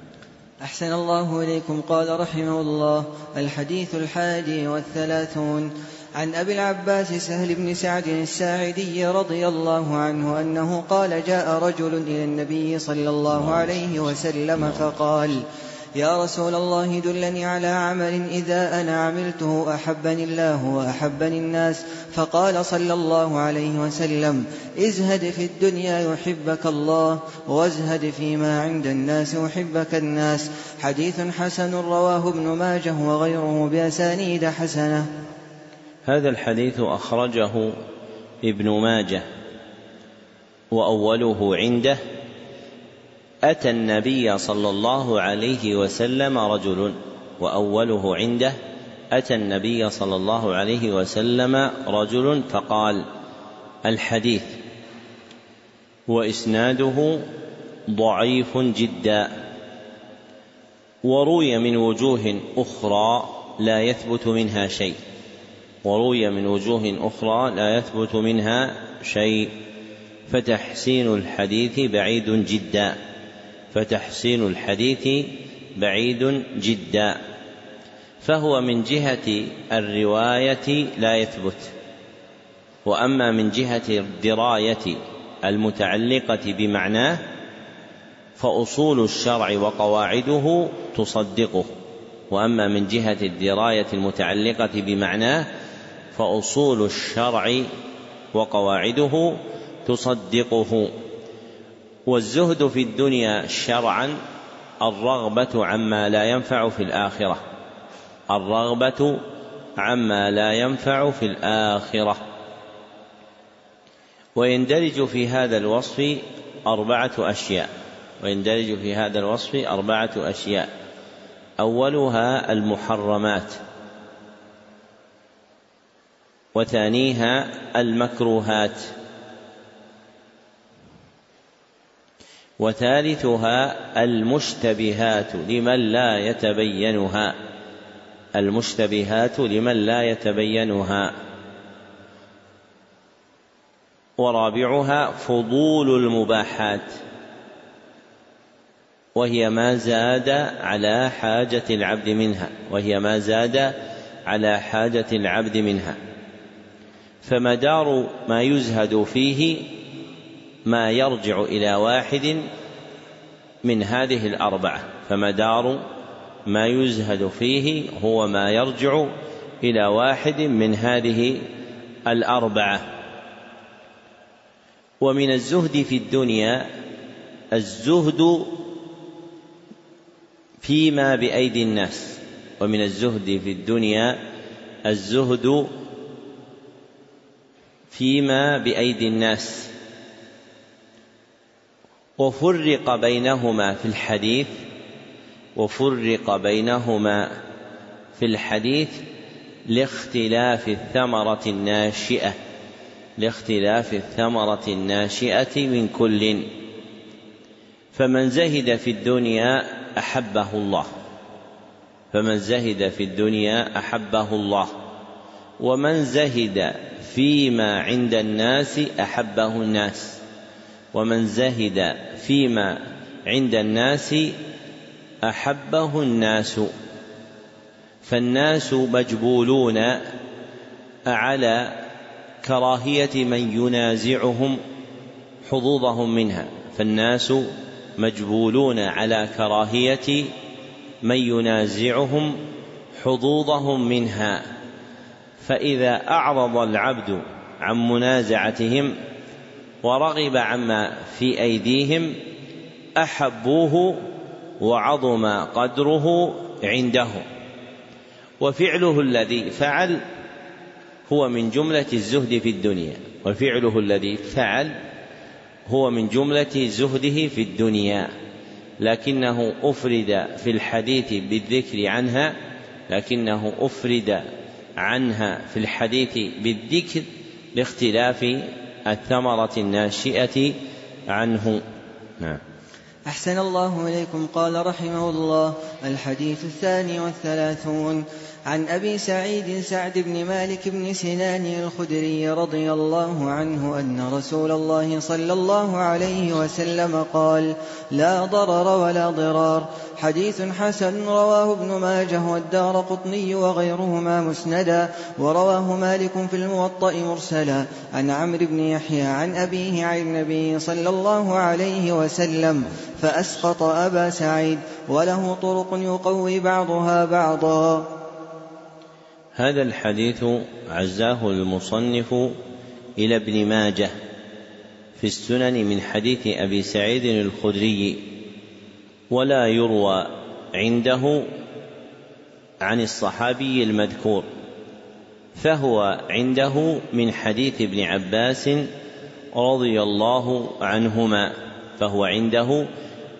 أحسن الله إليكم. قال رحمه الله الحديث الحادي والثلاثون عن أبي العباس سهل بن سعد الساعدي رضي الله عنه أنه قال جاء رجل إلى النبي صلى الله عليه وسلم فقال يا رسول الله دلني على عمل إذا أنا عملته أحبني الله وأحبني الناس. فقال صلى الله عليه وسلم ازهد في الدنيا يحبك الله وازهد فيما عند الناس يحبك الناس. حديث حسن رواه ابن ماجه وغيره بأسانيد حسنة. هذا الحديث أخرجه ابن ماجه وأوله عنده أتى النبي صلى الله عليه وسلم رجل وأوله عنده أتى النبي صلى الله عليه وسلم رجل فقال الحديث. وإسناده ضعيف جدا. وروي من وجوه أخرى لا يثبت منها شيء. وروي من وجوه أخرى لا يثبت منها شيء. فتحسين الحديث بعيد جدا. فتحسين الحديث بعيد جدا. فهو من جهة الرواية لا يثبت. وأما من جهة الدراية المتعلقة بمعناه فأصول الشرع وقواعده تصدقه. وأما من جهة الدراية المتعلقة بمعناه فأصول الشرع وقواعده تصدقه. والزهد في الدنيا شرعا الرغبة عما لا ينفع في الآخرة. الرغبة عما لا ينفع في الآخرة. ويندرج في هذا الوصف أربعة أشياء. ويندرج في هذا الوصف أربعة أشياء. أولها المحرمات. وثانيها المكروهات. وثالثها المشتبهات لمن لا يتبينها. المشتبهات لمن لا يتبينها. ورابعها فضول المباحات. وهي ما زاد على حاجة العبد منها. وهي ما زاد على حاجة العبد منها. فمدار ما يزهد فيه ما يرجع إلى واحد من هذه الأربعة فمدار ما يزهد فيه هو ما يرجع إلى واحد من هذه الأربعة. ومن الزهد في الدنيا الزهد فيما بأيدي الناس. ومن الزهد في الدنيا الزهد فيما بأيدي الناس. وفرق بينهما في الحديث وفرق بينهما في الحديث لاختلاف الثمرة الناشئة لاختلاف الثمرة الناشئة من كل. فمن زهد في الدنيا أحبه الله فمن زهد في الدنيا أحبه الله ومن زهد فيما عند الناس أحبه الناس. ومن زهد فيما عند الناس أحبه الناس. فالناس مجبولون على كراهية من ينازعهم حظوظهم منها. فالناس مجبولون على كراهية من ينازعهم حظوظهم منها. فإذا أعرض العبد عن منازعتهم ورغب عما في أيديهم أحبوه وعظم قدره عنده. وفعله الذي فعل هو من جملة الزهد في الدنيا. وفعله الذي فعل هو من جملة زهده في الدنيا. لكنه أفرد في الحديث بالذكر عنها لكنه أفرد عنها في الحديث بالذكر لاختلاف الثمرة الناشئة عنه. نعم. أحسن الله إليكم. قال رحمه الله الحديث الثاني والثلاثون. عن أبي سعيد سعد بن مالك بن سنان الخدري رضي الله عنه أن رسول الله صلى الله عليه وسلم قال لا ضرر ولا ضرار حديث حسن رواه ابن ماجه والدار قطني وغيرهما مسندا ورواه مالك في الموطأ مرسلا عن عمرو بن يحيى عن أبيه عن النبي صلى الله عليه وسلم فأسقط أبا سعيد وله طرق يقوي بعضها بعضا. هذا الحديث عزاه المصنف إلى ابن ماجه في السنن من حديث أبي سعيد الخدري ولا يروى عنده عن الصحابي المذكور فهو عنده من حديث ابن عباس رضي الله عنهما فهو عنده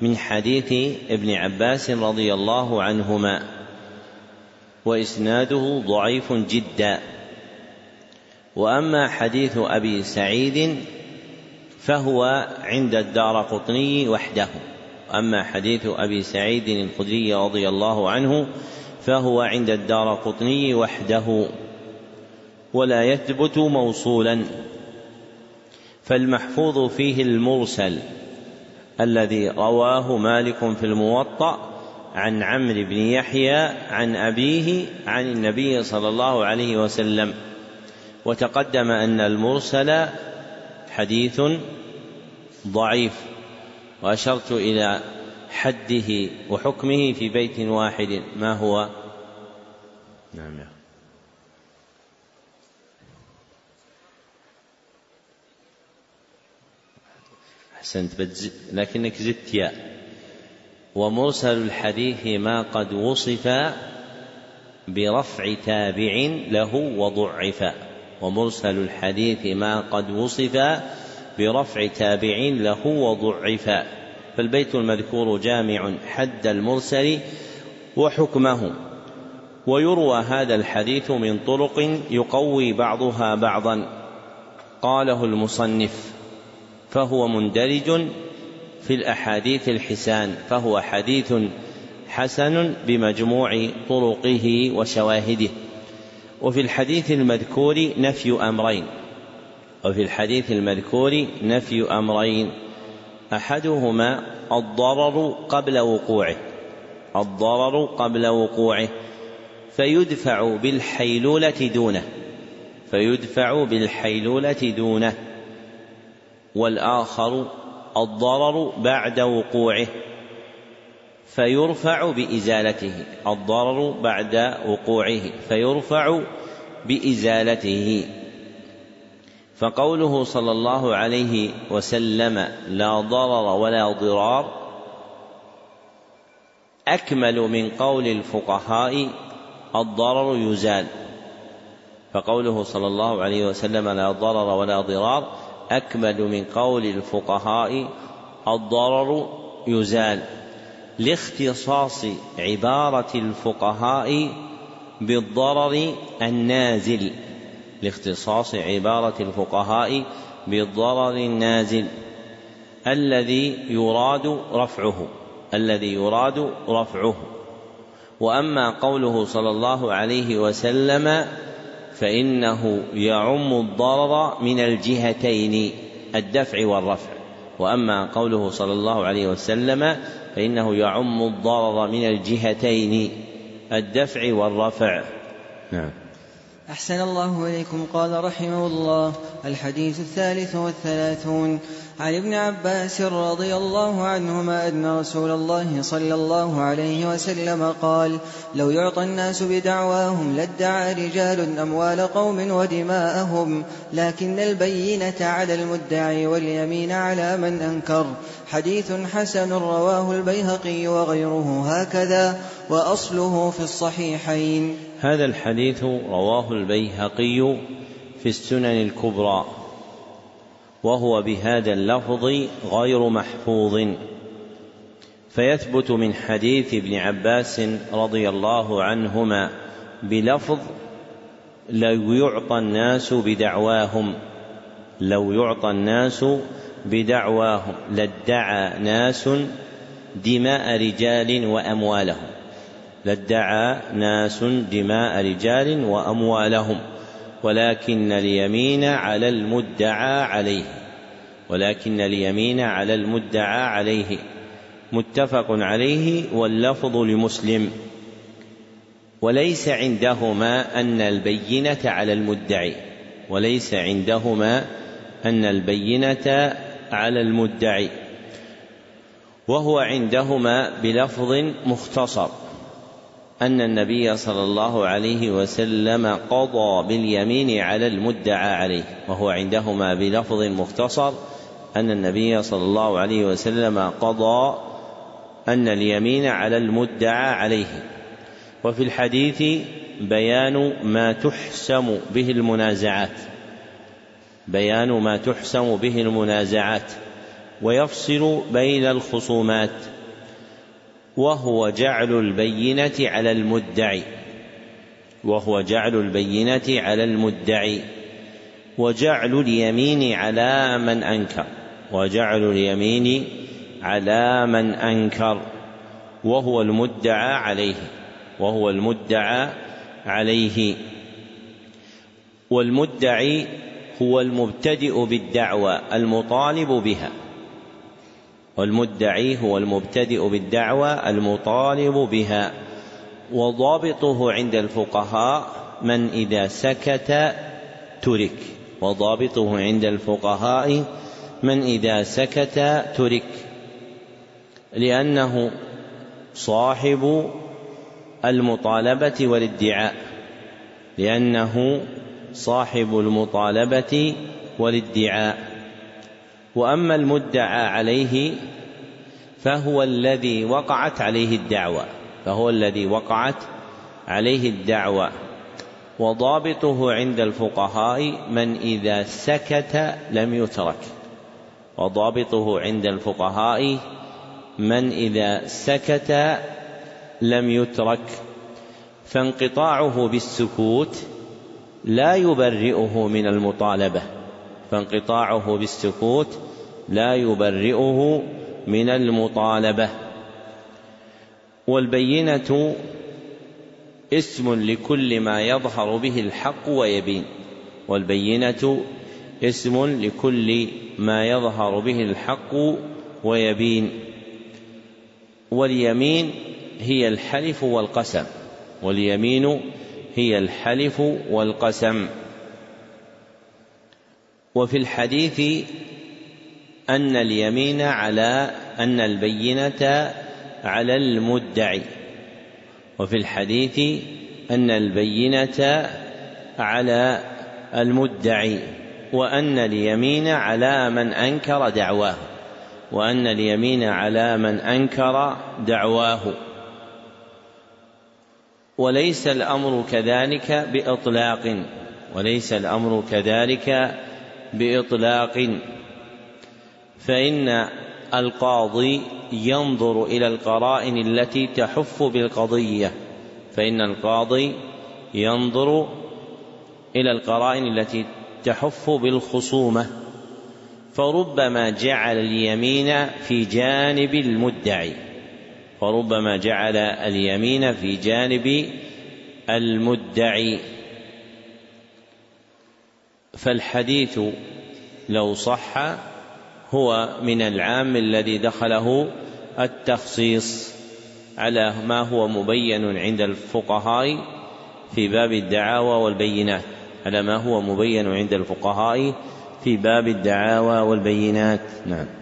من حديث ابن عباس رضي الله عنهما. وإسناده ضعيف جدا. وأما حديث أبي سعيد فهو عند الدار قطني وحده. أما حديث أبي سعيد الخدري رضي الله عنه فهو عند الدار قطني وحده. ولا يثبت موصولا. فالمحفوظ فيه المرسل الذي رواه مالك في الموطأ عن عمرو بن يحيى عن أبيه عن النبي صلى الله عليه وسلم وتقدم أن المرسل حديث ضعيف وأشرت إلى حده وحكمه في بيت واحد ما هو؟ نعم. يا أحسنت لكنك زدت ياء. ومرسل الحديث ما قد وصف برفع تابع له وضعف. ومرسل الحديث ما قد وصف برفع تابع له وضعف. فالبيت المذكور جامع حد المرسل وحكمه. ويروى هذا الحديث من طرق يقوي بعضها بعضا. قاله المصنف فهو مندرج في الأحاديث الحسان فهو حديث حسن بمجموع طرقه وشواهده. وفي الحديث المذكور نفي أمرين. وفي الحديث المذكور نفي أمرين. أحدهما الضرر قبل وقوعه. الضرر قبل وقوعه. فيدفع بالحيلولة دونه. فيدفع بالحيلولة دونه. والآخر الضرر بعد وقوعه فيرفع بإزالته. الضرر بعد وقوعه فيرفع بإزالته. فقوله صلى الله عليه وسلم لا ضرر ولا ضرار أكمل من قول الفقهاء الضرر يزال فقوله صلى الله عليه وسلم لا ضرر ولا ضرار أكمل من قول الفقهاء الضرر يزال لاختصاص عبارة الفقهاء بالضرر النازل لاختصاص عبارة الفقهاء بالضرر النازل الذي يراد رفعه الذي يراد رفعه. وأما قوله صلى الله عليه وسلم فإنه يعم الضرر من الجهتين الدفع والرفع. وأما قوله صلى الله عليه وسلم فإنه يعم الضرر من الجهتين الدفع والرفع. نعم. أحسن الله إليكم. قال رحمه الله الحديث الثالث والثلاثون. عن ابن عباس رضي الله عنهما أن رسول الله صلى الله عليه وسلم قال لو يعطى الناس بدعواهم لادعى رجال أموال قوم ودماءهم لكن البينة على المدعي واليمين على من أنكر. حديث حسن رواه البيهقي وغيره هكذا وأصله في الصحيحين. هذا الحديث رواه البيهقي في السنن الكبرى وهو بهذا اللفظ غير محفوظ. فيثبت من حديث ابن عباس رضي الله عنهما بلفظ لو يعطى الناس بدعواهم لو يعطى الناس بدعواهم لادعى ناس دماء رجال وأموالهم. لادعى ناس دماء رجال وأموالهم. ولكن اليمين على المدعى عليه. ولكن اليمين على المدعى عليه. متفق عليه واللفظ لمسلم. وليس عندهما أن البينة على المدعي. وليس عندهما أن البينة على المدعي وهو عندهما بلفظ مختصر أن النبي صلى الله عليه وسلم قضى باليمين على المدعى عليه وهو عندهما بلفظ مختصر أن النبي صلى الله عليه وسلم قضى أن اليمين على المدعى عليه. وفي الحديث بيان ما تحسم به المنازعات. بيان ما تحسم به المنازعات ويفصل بين الخصومات وهو جعل البينة على المدعي وهو جعل البينة على المدعي وجعل اليمين على من أنكر وجعل اليمين على من أنكر وهو المدعى عليه وهو المدعى عليه والمدعي هو المبتدئ بالدعوى المطالب بها. والمدعي هو المبتدئ بالدعوى المطالب بها. وضابطه عند الفقهاء من إذا سكت ترك. وضابطه عند الفقهاء من إذا سكت ترك. لأنه صاحب المطالبة والادعاء. لأنه صاحب المطالبة والادعاء. وأما المدعى عليه فهو الذي وقعت عليه الدعوى فهو الذي وقعت عليه الدعوى وضابطه عند الفقهاء من إذا سكت لم يترك. وضابطه عند الفقهاء من إذا سكت لم يترك. فانقطاعه بالسكوت لا يبرئه من المطالبة فانقطاعه بالسكوت لا يبرئه من المطالبة. والبينة اسم لكل ما يظهر به الحق ويبين. والبينة اسم لكل ما يظهر به الحق ويبين. واليمين هي الحلف والقسم واليمين هي الحلف والقسم. وفي الحديث أن اليمين على أن البينة على المدعي. وفي الحديث أن البينة على المدعي. وأن اليمين على من أنكر دعواه. وأن اليمين على من أنكر دعواه. وليس الأمر كذلك بإطلاق وليس الأمر كذلك بإطلاق. فإن القاضي ينظر إلى القرائن التي تحف بالقضية فإن القاضي ينظر إلى القرائن التي تحف بالخصومة. فربما جعل اليمين في جانب المدعي. فربما جعل اليمين في جانب المدعي. فالحديث لو صح هو من العام الذي دخله التخصيص على ما هو مبين عند الفقهاء في باب الدعاوى والبينات على ما هو مبين عند الفقهاء في باب الدعاوى والبينات. نعم.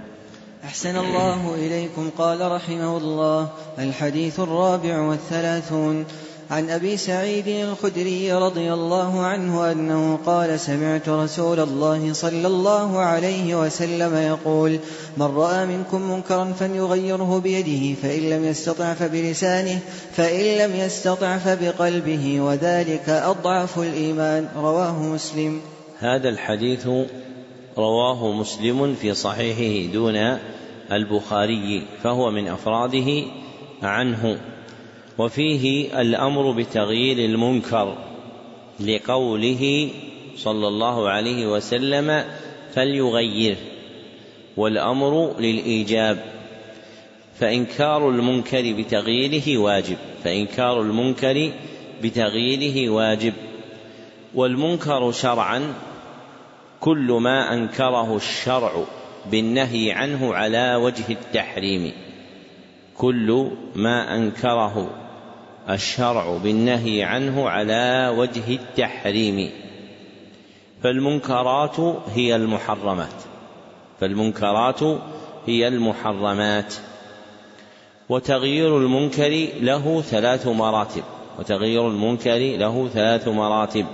أحسن الله إليكم. قال رحمه الله الحديث الرابع والثلاثون. عن أبي سعيد الخدري رضي الله عنه أنه قال سمعت رسول الله صلى الله عليه وسلم يقول من رأى منكم منكرا فليغيره بيده فإن لم يستطع فبلسانه فإن لم يستطع فبقلبه وذلك أضعف الإيمان. رواه مسلم. هذا الحديث رواه مسلم في صحيحه دون البخاري فهو من أفراده عنه وفيه الأمر بتغيير المنكر لقوله صلى الله عليه وسلم فليغيره والأمر للإيجاب فإنكار المنكر بتغييره واجب فإنكار المنكر بتغييره واجب والمنكر شرعا كل ما أنكره الشرع بالنهي عنه على وجه التحريم. كل ما أنكره الشرع بالنهي عنه على وجه التحريم. فالمنكرات هي المحرمات. فالمنكرات هي المحرمات. وتغيير المنكر له ثلاث مراتب. وتغيير المنكر له ثلاث مراتب.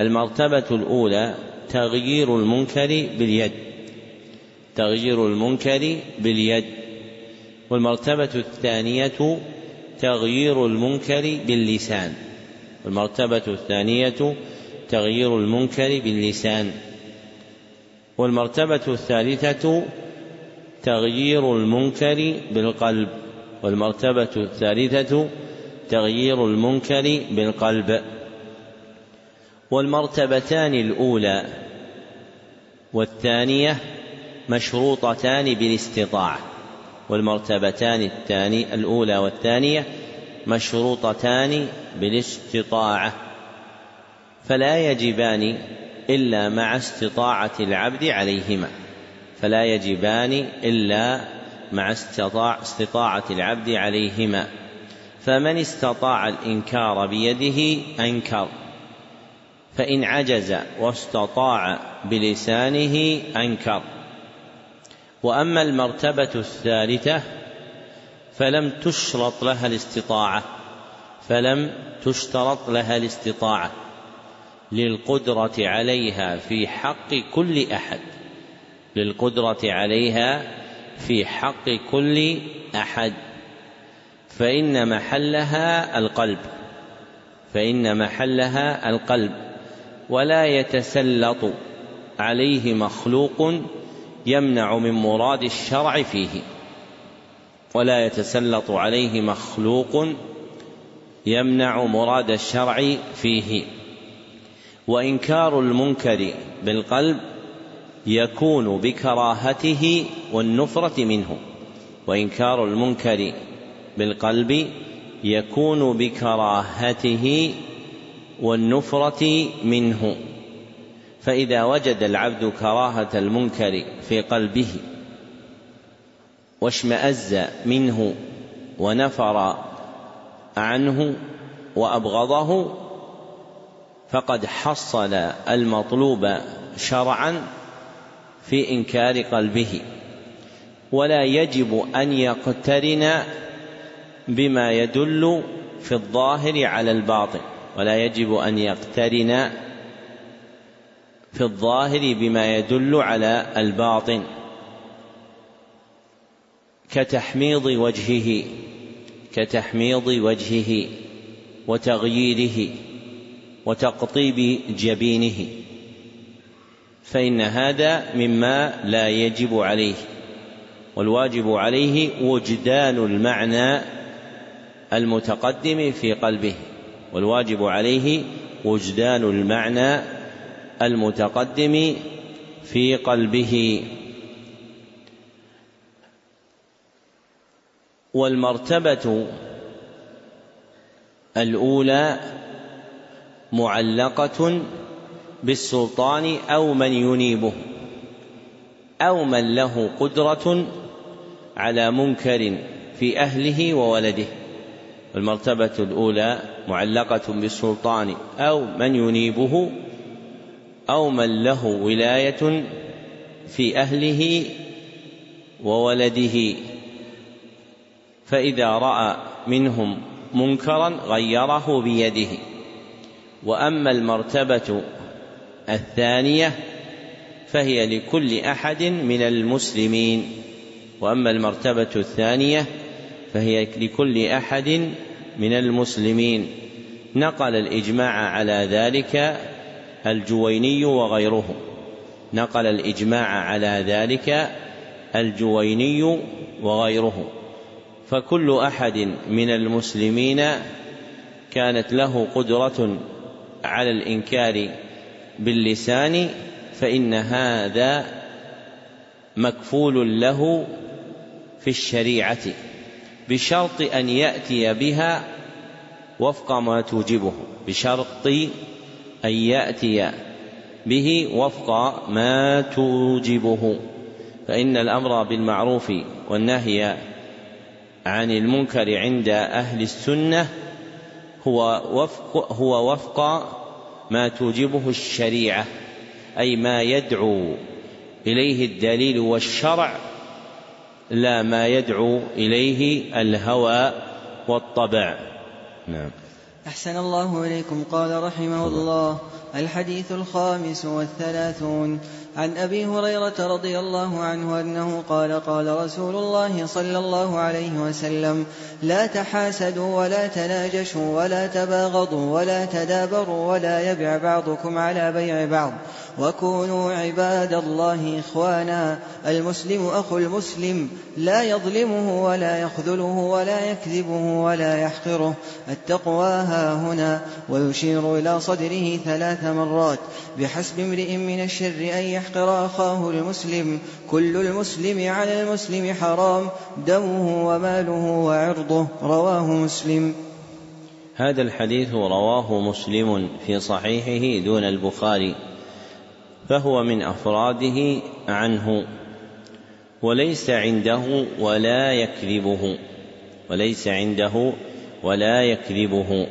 المرتبة الأولى تغيير المنكر باليد. تغيير المنكر باليد والمرتبة الثانية تغيير المنكر باللسان والمرتبة الثانية تغيير المنكر باللسان والمرتبة الثالثة تغيير المنكر بالقلب والمرتبة الثالثة تغيير المنكر بالقلب والمرتبتان الأولى والثانية مشروطتان بالاستطاعة والمرتبتان الثاني الأولى والثانية مشروطتان بالاستطاعة. فلا يجبان إلا مع استطاعة العبد عليهما. فلا يجبان إلا مع استطاع استطاعة العبد عليهما. فمن استطاع الإنكار بيده أنكر. فإن عجز واستطاع بلسانه أنكر. وأما المرتبة الثالثة فلم تشرط لها الاستطاعة فلم تشترط لها الاستطاعة للقدرة عليها في حق كل أحد للقدرة عليها في حق كل أحد فإن محلها القلب فإن محلها القلب ولا يتسلط عليه مخلوق يمنع من مراد الشرع فيه. ولا يتسلط عليه مخلوق يمنع مراد الشرع فيه. وإنكار المنكر بالقلب يكون بكراهته والنفرة منه. وإنكار المنكر بالقلب يكون بكراهته والنفرة منه. فإذا وجد العبد كراهة المنكر في قلبه واشمأز منه ونفر عنه وأبغضه فقد حصل المطلوب شرعا في إنكار قلبه. ولا يجب أن يقترن بما يدل في الظاهر على الباطن ولا يجب أن يقترن في الظاهر بما يدل على الباطن كتحميض وجهه كتحميض وجهه وتغييره وتقطيب جبينه فإن هذا مما لا يجب عليه والواجب عليه وجدان المعنى المتقدم في قلبه والواجب عليه وجدان المعنى المتقدم في قلبه. والمرتبة الأولى معلقة بالسلطان أو من ينيبه أو من له قدرة على منكر في أهله وولده. المرتبه الأولى معلقة بالسلطان أو من ينيبه أو من له ولاية في أهله وولده. فإذا رأى منهم منكرا غيره بيده. وأما المرتبة الثانية فهي لكل أحد من المسلمين. وأما المرتبة الثانية فهي لكل أحد من المسلمين. نقل الإجماع على ذلك الجويني وغيره. نقل الإجماع على ذلك الجويني وغيره. فكل أحد من المسلمين كانت له قدرة على الإنكار باللسان فإن هذا مكفول له في الشريعة بشرط أن يأتي بها وفق ما توجبه بشرط أن يأتي به وفق ما توجبه فإن الأمر بالمعروف والنهي عن المنكر عند أهل السنة هو وفق هو وفق ما توجبه الشريعة أي ما يدعو إليه الدليل والشرع لا ما يدعو إليه الهوى والطبع. نعم. أحسن الله إليكم. قال رحمه الله الحديث الخامس والثلاثون. عن أبي هريرة رضي الله عنه أنه قال قال رسول الله صلى الله عليه وسلم لا تحاسدوا ولا تناجشوا ولا تباغضوا ولا تدابروا ولا يبع بعضكم على بيع بعض وكونوا عباد الله إخوانا المسلم أخو المسلم لا يظلمه ولا يخذله ولا يكذبه ولا يحقره التقوى ها هنا ويشير إلى صدره ثلاث مرات بحسب امرئ من الشر أن يحقر أخاه المسلم كل المسلم على المسلم حرام. دمه وماله وعرضه. رواه مسلم. هذا الحديث رواه مسلم في صحيحه دون البخاري فهو من أفراده عنه وليس عنده ولا يكذبه وليس عنده ولا يكذبه.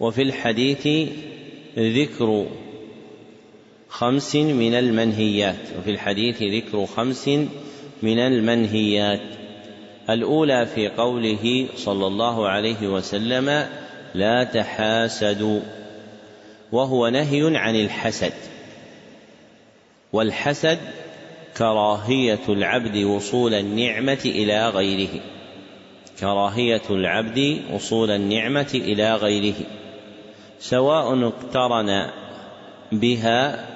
وفي الحديث ذكر خمس من المنهيات وفي الحديث ذكر خمس من المنهيات. الأولى في قوله صلى الله عليه وسلم لا تحاسدوا وهو نهي عن الحسد. والحسد كراهية العبد وصول النعمة إلى غيره. كراهية العبد وصول النعمة إلى غيره. سواء اقترن بها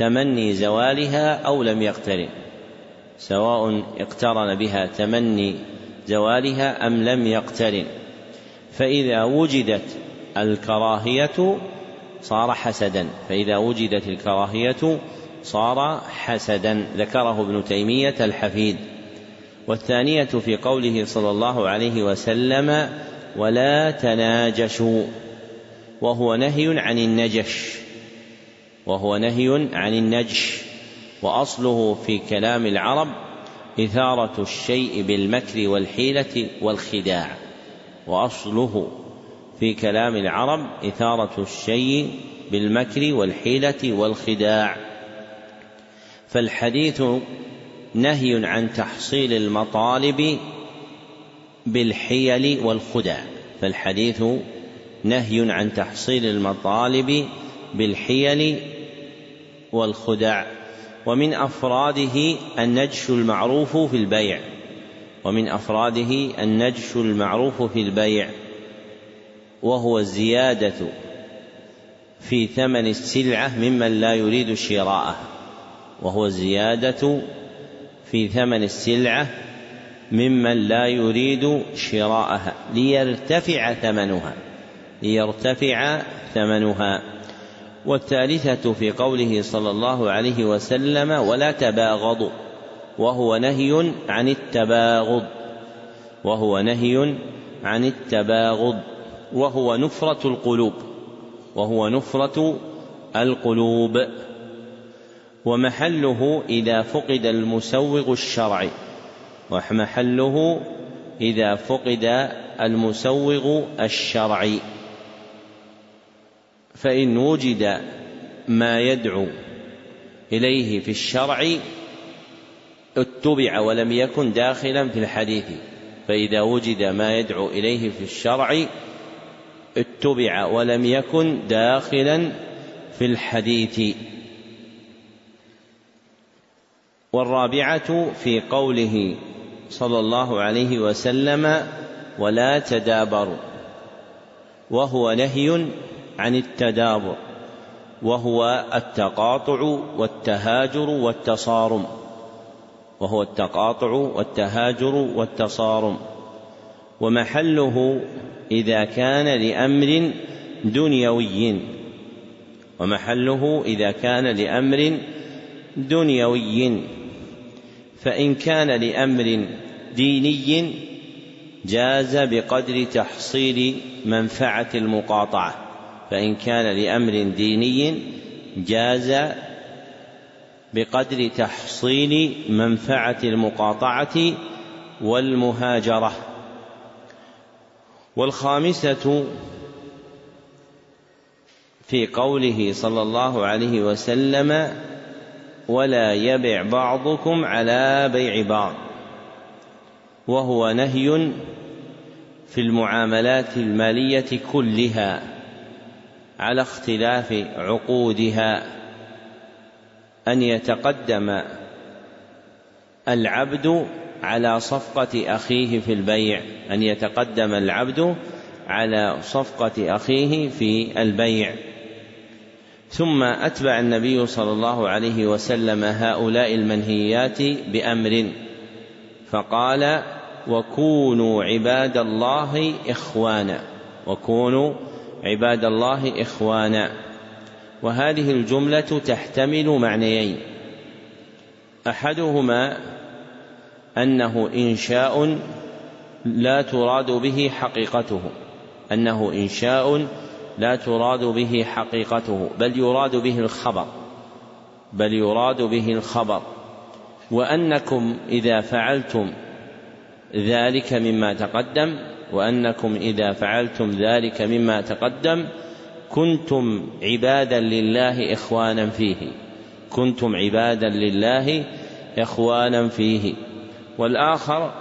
تمني زوالها أو لم يقترن سواء اقترن بها تمني زوالها أم لم يقترن. فإذا وجدت الكراهية صار حسدا فإذا وجدت الكراهية صار حسدا ذكره ابن تيمية الحفيد. والثانية في قوله صلى الله عليه وسلم ولا تناجشوا وهو نهي عن النجش. وهو نهي عن النجش وأصله في كلام العرب إثارة الشيء بالمكر والحيلة والخداع وأصله في كلام العرب إثارة الشيء بالمكر والحيلة والخداع. فالحديث نهي عن تحصيل المطالب بالحيل والخدع فالحديث نهي عن تحصيل المطالب بالحيل والخدع ومن أفراده النجش المعروف في البيع ومن أفراده النجش المعروف في البيع وهو الزيادة في ثمن السلعة ممن لا يريد شراءه وهو الزيادة في ثمن السلعة ممن لا يريد شراءها ليرتفع ثمنها ليرتفع ثمنها. والثالثة في قوله صلى الله عليه وسلم ولا تباغضوا وهو نهي عن التباغض وهو نهي عن التباغض وهو نفرة القلوب وهو نفرة القلوب. ومحله إذا فقد المسوغ الشرعي ومحله إذا فقد المسوغ الشرعي. فإن وجد ما يدعو إليه في الشرع اتبع ولم يكن داخلا في الحديث فإذا وجد ما يدعو إليه في الشرع اتبع ولم يكن داخلا في الحديث. والرابعة في قوله صلى الله عليه وسلم ولا تدابروا وهو نهي عن التدابر وهو التقاطع والتهاجر والتصارم وهو التقاطع والتهاجر والتصارم. ومحله إذا كان لأمر دنيوي ومحله إذا كان لأمر دنيوي. فإن كان لأمر ديني جاز بقدر تحصيل منفعة المقاطعة. فإن كان لأمر ديني جاز بقدر تحصيل منفعة المقاطعة والمهاجرة. والخامسة في قوله صلى الله عليه وسلم ولا يبع بعضكم على بيع بعض وهو نهي في المعاملات المالية كلها. على اختلاف عقودها أن يتقدم العبد على صفقة أخيه في البيع أن يتقدم العبد على صفقة أخيه في البيع. ثم أتبع النبي صلى الله عليه وسلم هؤلاء المنهيات بأمر فقال وكونوا عباد الله إخوانا وكونوا عباد الله إخوانا. وهذه الجملة تحتمل معنيين. أحدهما أنه إنشاء لا تراد به حقيقته. أنه إنشاء لا تراد به حقيقته. بل يراد به الخبر. بل يراد به الخبر. وأنكم إذا فعلتم ذلك مما تقدم وأنكم إذا فعلتم ذلك مما تقدم كنتم عبادا لله إخوانا فيه. كنتم عبادا لله إخوانا فيه. والآخر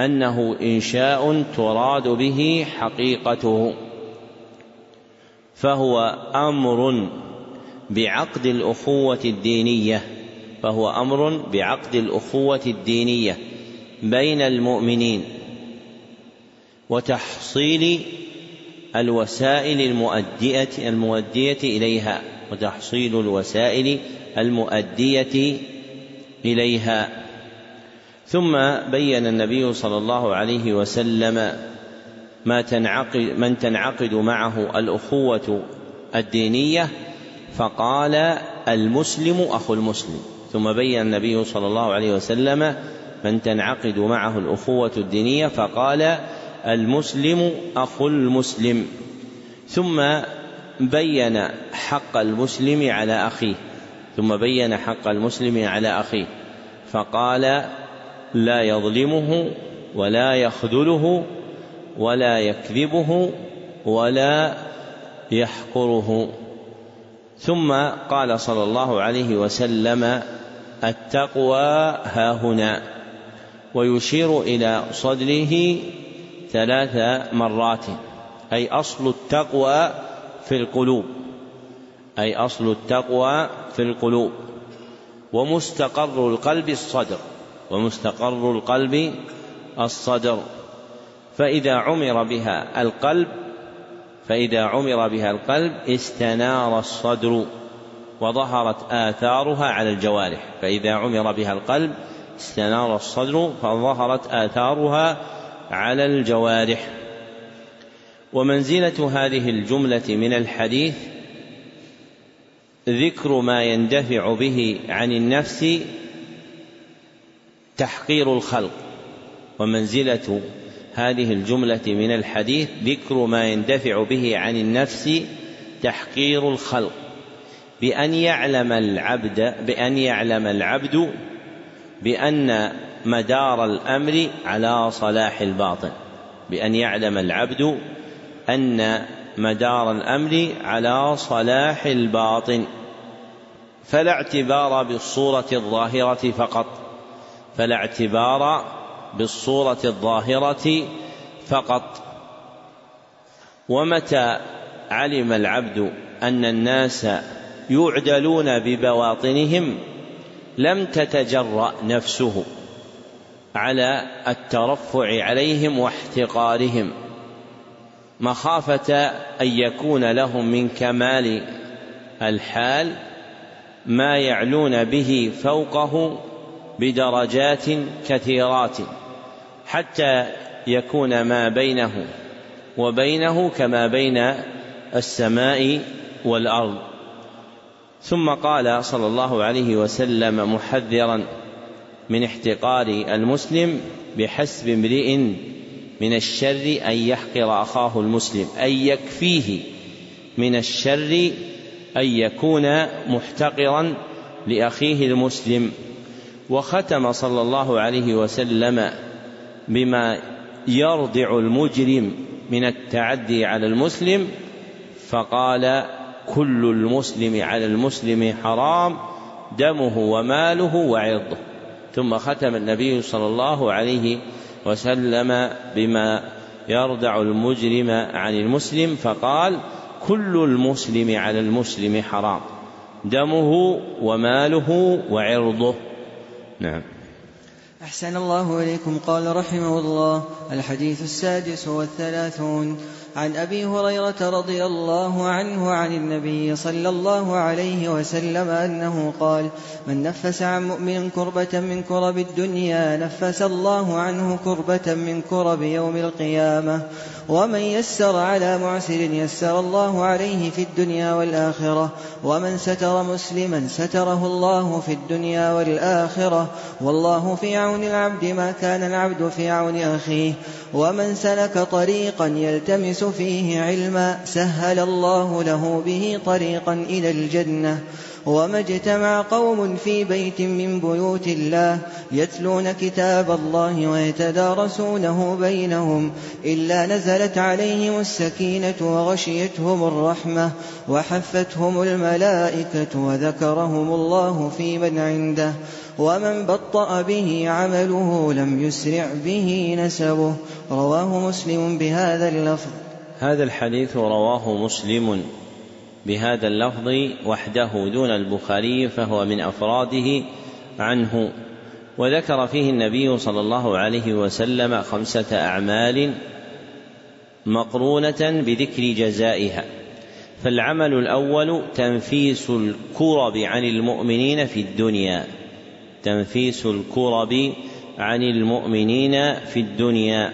أنه إنشاء تراد به حقيقته فهو أمر بعقد الأخوة الدينية فهو أمر بعقد الأخوة الدينية. بين المؤمنين وتحصيل الوسائل المؤدية المؤدية إليها وتحصيل الوسائل المؤدية إليها. ثم بين النبي صلى الله عليه وسلم ما تنعقد من تنعقد معه الأخوة الدينية فقال المسلم أخو المسلم. ثم بين النبي صلى الله عليه وسلم من تنعقد معه الأخوة الدينية فقال المسلم أخو المسلم. ثم بين حق المسلم على أخيه. ثم بين حق المسلم على أخيه. فقال لا يظلمه ولا يخذله ولا يكذبه ولا يحقره. ثم قال صلى الله عليه وسلم التقوى ها هنا. ويشير إلى صدره ثلاث مرات أي أصل التقوى في القلوب أي أصل التقوى في القلوب ومستقر القلب الصدر ومستقر القلب الصدر. فإذا عمر بها القلب فإذا عمر بها القلب استنار الصدر وظهرت آثارها على الجوارح. فإذا عمر بها القلب استنار الصدر فظهرت آثارها على الجوارح. ومنزلة هذه الجملة من الحديث ذكر ما يندفع به عن النفس تحقير الخلق. ومنزلة هذه الجملة من الحديث ذكر ما يندفع به عن النفس تحقير الخلق. بأن يعلم العبد بأن يعلم العبد بأن مدار الأمر على صلاح الباطن بأن يعلم العبد أن مدار الأمر على صلاح الباطن فلا اعتبار بالصورة الظاهرة فقط فلا اعتبار بالصورة الظاهرة فقط. ومتى علم العبد أن الناس يعدلون ببواطنهم؟ لم تتجرأ نفسه على الترفع عليهم واحتقارهم. مخافة أن يكون لهم من كمال الحال ما يعلون به فوقه بدرجات كثيرات حتى يكون ما بينه وبينه كما بين السماء والأرض. ثم قال صلى الله عليه وسلم محذرا من احتقار المسلم بحسب امرئ من الشر أن يحقر أخاه المسلم أن يكفيه من الشر أن يكون محتقرا لأخيه المسلم. وختم صلى الله عليه وسلم بما يرضع المجرم من التعدي على المسلم فقال كل المسلم على المسلم حرام دمه وماله وعرضه. ثم ختم النبي صلى الله عليه وسلم بما يردع المجرم عن المسلم فقال كل المسلم على المسلم حرام دمه وماله وعرضه. نعم. أحسن الله إليكم. قال رحمه الله الحديث السادس والثلاثون. عن أبي هريرة رضي الله عنه عن النبي صلى الله عليه وسلم أنه قال من نفس عن مؤمن كربة من كرب الدنيا نفس الله عنه كربة من كرب يوم القيامة. ومن يسر على معسر يسر الله عليه في الدنيا والآخرة. ومن ستر مسلما ستره الله في الدنيا والآخرة. والله في عون العبد ما كان العبد في عون أخيه. ومن سلك طريقا يلتمس فيه علما سهل الله له به طريقا إلى الجنة. وما اجتمع قوم في بيت من بيوت الله يتلون كتاب الله ويتدارسونه بينهم إلا نزلت عليهم السكينة وغشيتهم الرحمة وحفتهم الملائكة وذكرهم الله في من عنده. ومن بطأ به عمله لم يسرع به نسبه. رواه مسلم بهذا اللفظ. هذا الحديث رواه مسلم بهذا اللفظ وحده دون البخاري فهو من أفراده عنه. وذكر فيه النبي صلى الله عليه وسلم خمسة أعمال مقرونة بذكر جزائها. فالعمل الأول تنفيس الكرب عن المؤمنين في الدنيا. تنفيس الكرب عن المؤمنين في الدنيا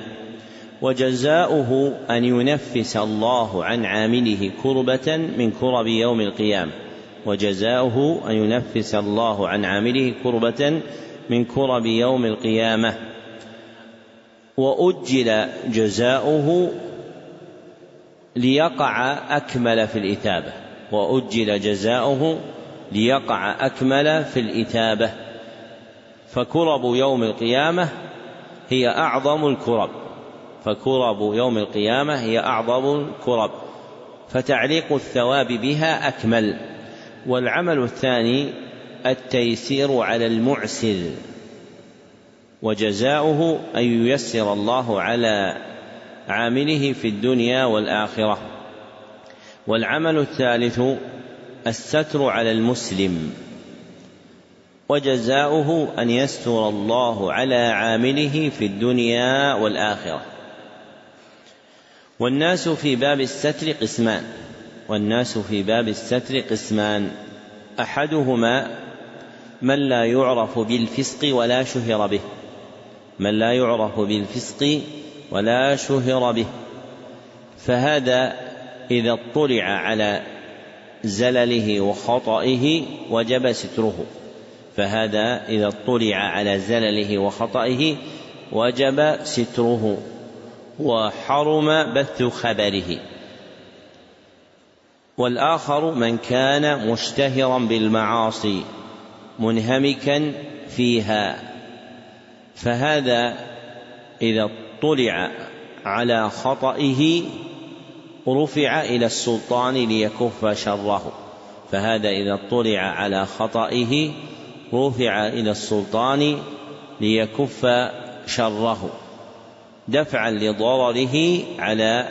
وجزاؤه أن ينفس الله عن عامله كربة من كرب يوم القيامة وجزاؤه أن ينفس الله عن عامله كربة من كرب يوم القيامة. وأجل جزاؤه ليقع أكمل في الإثابة وأجل جزاؤه ليقع أكمل في الإثابة. فكرب يوم القيامة هي أعظم الكرب. فكرب يوم القيامة هي أعظم الكرب. فتعليق الثواب بها أكمل. والعمل الثاني التيسير على المعسر وجزاؤه أن ييسر الله على عامله في الدنيا والآخرة. والعمل الثالث الستر على المسلم. وجزاؤه أن يستر الله على عامله في الدنيا والآخرة. والناس في باب الستر قسمان. والناس في باب الستر قسمان. أحدهما من لا يعرف بالفسق ولا شهر به. من لا يعرف بالفسق ولا شهر به. فهذا إذا اطلع على زلله وخطئه وجب ستره. فهذا إذا اطلع على زلله وخطئه وجب ستره وحرم بث خبره. والآخر من كان مشتهرا بالمعاصي منهمكا فيها. فهذا إذا اطلع على خطئه رفع إلى السلطان ليكف شره. فهذا إذا اطلع على خطئه رفع إلى السلطان ليكف شره دفعا لضرره على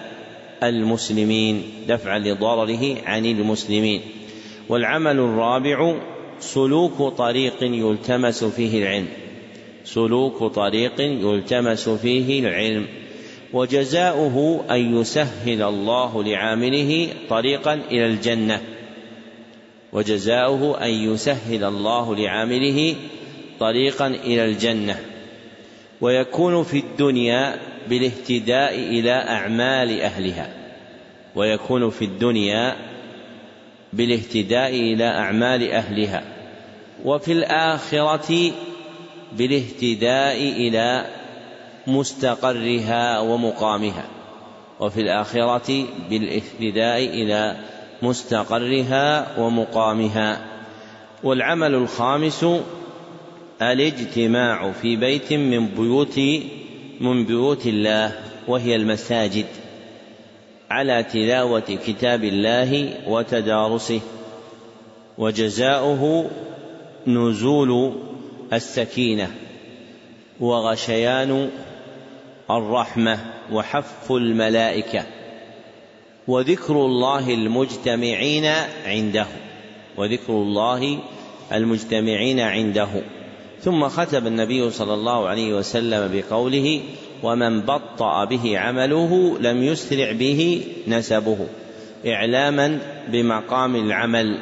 المسلمين دفعا لضرره عن المسلمين. والعمل الرابع سلوك طريق يلتمس فيه العلم. سلوك طريق يلتمس فيه العلم. وجزاؤه أن يسهل الله لعامله طريقا إلى الجنة. وجزاؤه أن يسهل الله لعامله طريقا إلى الجنة. ويكون في الدنيا بالاهتداء إلى أعمال أهلها. ويكون في الدنيا بالاهتداء إلى أعمال أهلها. وفي الآخرة بالاهتداء إلى مستقرها ومقامها. وفي الآخرة بالاهتداء إلى مستقرها ومقامها. والعمل الخامس الاجتماع في بيت من بيوت من بيوت الله وهي المساجد على تلاوة كتاب الله وتدارسه. وجزاؤه نزول السكينة وغشيان الرحمة وحف الملائكة. وذكر الله المجتمعين عنده. وذكر الله المجتمعين عنده. ثم ختم النبي صلى الله عليه وسلم بقوله ومن بطأ به عمله لم يسرع به نسبه. إعلاما بمقام العمل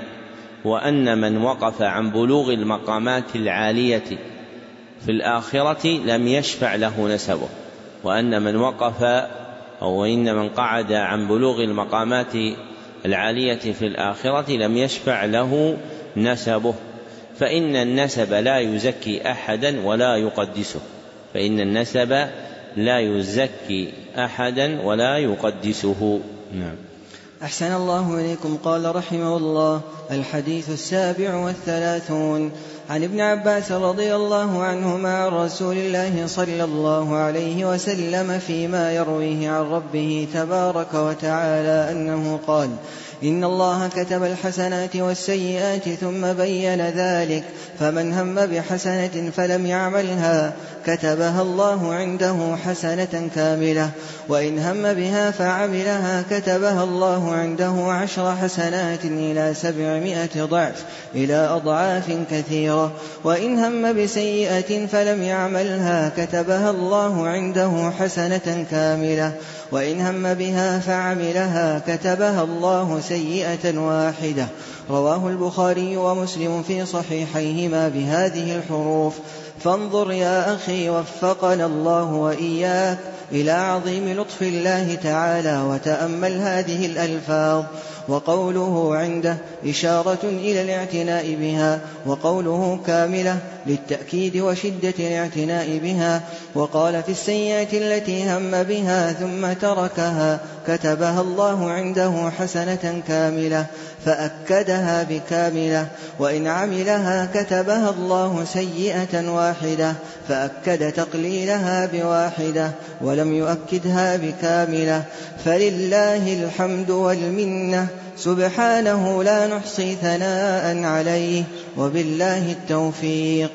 وأن من وقف عن بلوغ المقامات العالية في الآخرة لم يشفع له نسبه وأن من وقف أو إن من قعد عن بلوغ المقامات العالية في الآخرة لم يشفع له نسبه فإن النسب لا يزكي أحدا ولا يقدسه فإن النسب لا يزكي أحدا ولا يقدسه. نعم. أحسن الله إليكم. قال رحمه الله الحديث السابع والثلاثون. عن ابن عباس رضي الله عنهما عن رسول الله صلى الله عليه وسلم فيما يرويه عن ربه تبارك وتعالى أنه قال إن الله كتب الحسنات والسيئات ثم بين ذلك فمن هم بحسنة فلم يعملها كتبها الله عنده حسنة كاملة وإن هم بها فعملها كتبها الله عنده عشر حسنات إلى سبعمائة ضعف إلى أضعاف كثيرة وإن هم بسيئة فلم يعملها كتبها الله عنده حسنة كاملة وإن هم بها فعملها كتبها الله سيئة واحدة. رواه البخاري ومسلم في صحيحيهما بهذه الحروف. فانظر يا أخي وفقنا الله وإياك إلى عظيم لطف الله تعالى وتأمل هذه الألفاظ. وقوله عنده إشارة إلى الاعتناء بها وقوله كاملة للتأكيد وشدة الاعتناء بها وقال في السيئة التي هم بها ثم تركها كتبها الله عنده حسنة كاملة. فأكدها بكاملة وإن عملها كتبها الله سيئة واحدة فأكد تقليلها بواحدة ولم يؤكدها بكاملة. فلله الحمد والمنة سبحانه لا نحصي ثناء عليه وبالله التوفيق.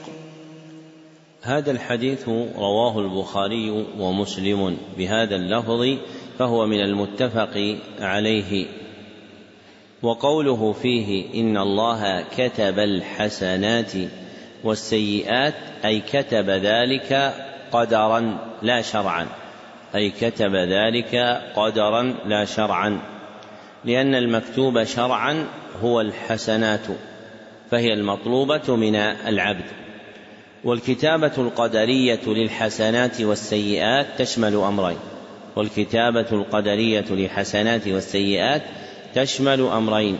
هذا الحديث رواه البخاري ومسلم بهذا اللفظ فهو من المتفق عليه. وقوله فيه إن الله كتب الحسنات والسيئات أي كتب ذلك قدرا لا شرعا. أي كتب ذلك قدرا لا شرعا. لأن المكتوب شرعا هو الحسنات فهي المطلوبة من العبد. والكتابة القدرية للحسنات والسيئات تشمل أمرين والكتابة القدرية للحسنات والسيئات تشمل أمرين.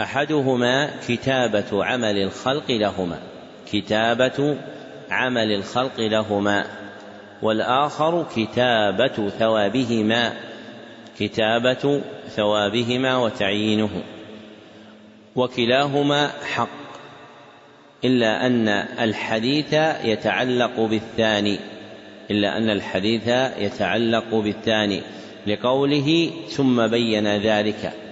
أحدهما كتابة عمل الخلق لهما. كتابة عمل الخلق لهما. والآخر كتابة ثوابهما. كتابة ثوابهما وتعيينه. وكلاهما حق. إلا أن الحديث يتعلق بالثاني. إلا أن الحديث يتعلق بالثاني. لقوله ثم بين ذلك.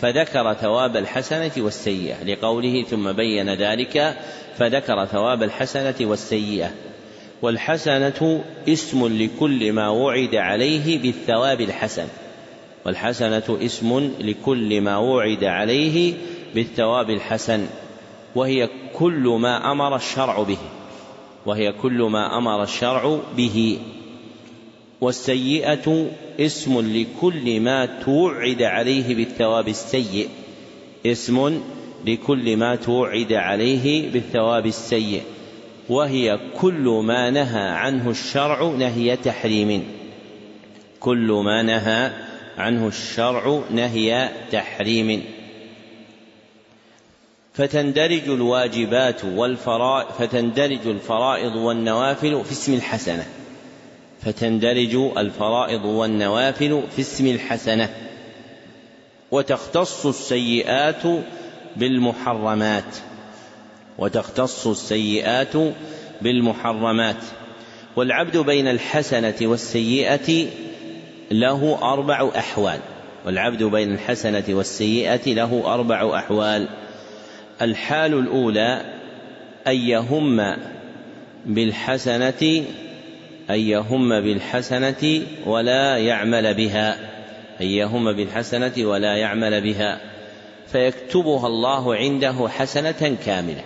فذكر ثواب الحسنة والسيئة. لقوله ثم بين ذلك فذكر ثواب الحسنة والسيئة. والحسنة اسم لكل ما وعد عليه بالثواب الحسن. والحسنة اسم لكل ما وعد عليه بالثواب الحسن. وهي كل ما أمر الشرع به. وهي كل ما أمر الشرع به. والسيئة اسم لكل ما توعد عليه بالثواب السيء. اسم لكل ما توعد عليه بالثواب السيء. وهي كل ما نهى عنه الشرع نهي تحريم. كل ما نهى عنه الشرع نهي تحريم. فتندرج الواجبات والفرائض فتندرج الفرائض والنوافل في اسم الحسنة. فتندرج الفرائض والنوافل في اسم الحسنة وتختص السيئات بالمحرمات وتختص السيئات بالمحرمات. والعبد بين الحسنة والسيئة له أربع أحوال. والعبد بين الحسنة والسيئة له أربع أحوال. الحال الأولى أن يهم بالحسنة أن يهم بالحسنة ولا يعمل بها. أن يهم بالحسنة ولا يعمل بها. فيكتبها الله عنده حسنة كاملة.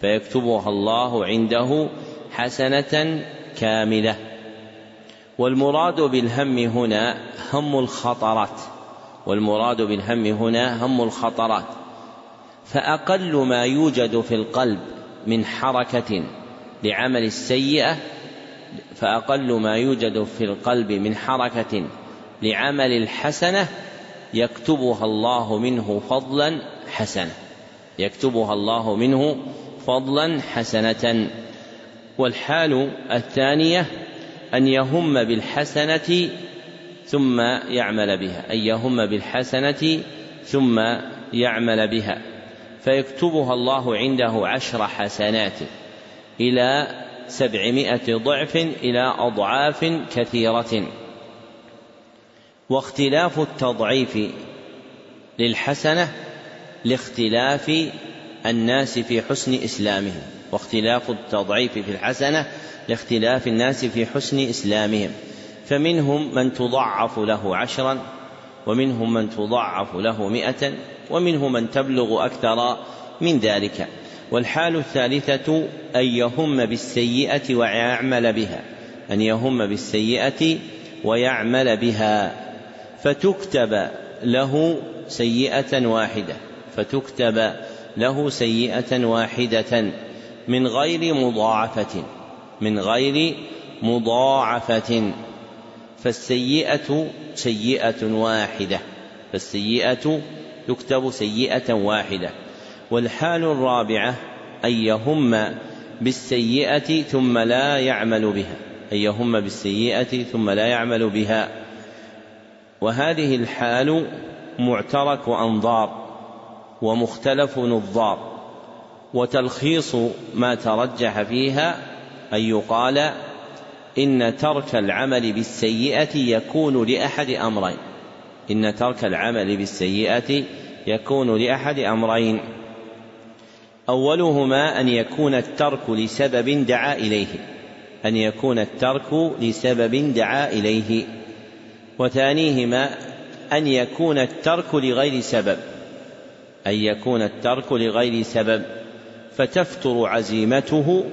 فيكتبها الله عنده حسنة كاملة. والمراد بالهم هنا هم الخطرات. والمراد بالهم هنا هم الخطرات. فأقل ما يوجد في القلب من حركة لعمل السيئة فأقل ما يوجد في القلب من حركة لعمل الحسنة يكتبها الله منه فضلا حسنة. يكتبها الله منه فضلا حسنة. والحال الثانية أن يهم بالحسنة ثم يعمل بها. أن يهم بالحسنة ثم يعمل بها. فيكتبها الله عنده عشر حسنات إلى سبعمائة ضعف إلى أضعاف كثيرة. واختلاف التضعيف للحسنة لاختلاف الناس في حسن إسلامهم. واختلاف التضعيف في الحسنة لاختلاف الناس في حسن إسلامهم. فمنهم من تضعف له عشرا ومنهم من تضعف له مئة ومنهم من تبلغ أكثر من ذلك. والحال الثالثة أن يهم بالسيئة ويعمل بها. أن يهم بالسيئة ويعمل بها. فتكتب له سيئة واحدة. فتكتب له سيئة واحدة من غير مضاعفة. من غير مضاعفة. فالسيئة سيئة واحدة. فالسيئة تكتب سيئة واحدة. والحال الرابعة أن يهم بالسيئة ثم لا يعمل بها. أن يهم بالسيئة ثم لا يعمل بها. وهذه الحال معترك أنظار ومختلف نظار. وتلخيص ما ترجح فيها أن يقال إن ترك العمل بالسيئة يكون لأحد أمرين. إن ترك العمل بالسيئة يكون لأحد أمرين. أولهما أن يكون الترك لسبب دعا إليه أن يكون الترك لسبب دعا إليه. وثانيهما أن يكون الترك لغير سبب أن يكون الترك لغير سبب. فتفتر عزيمته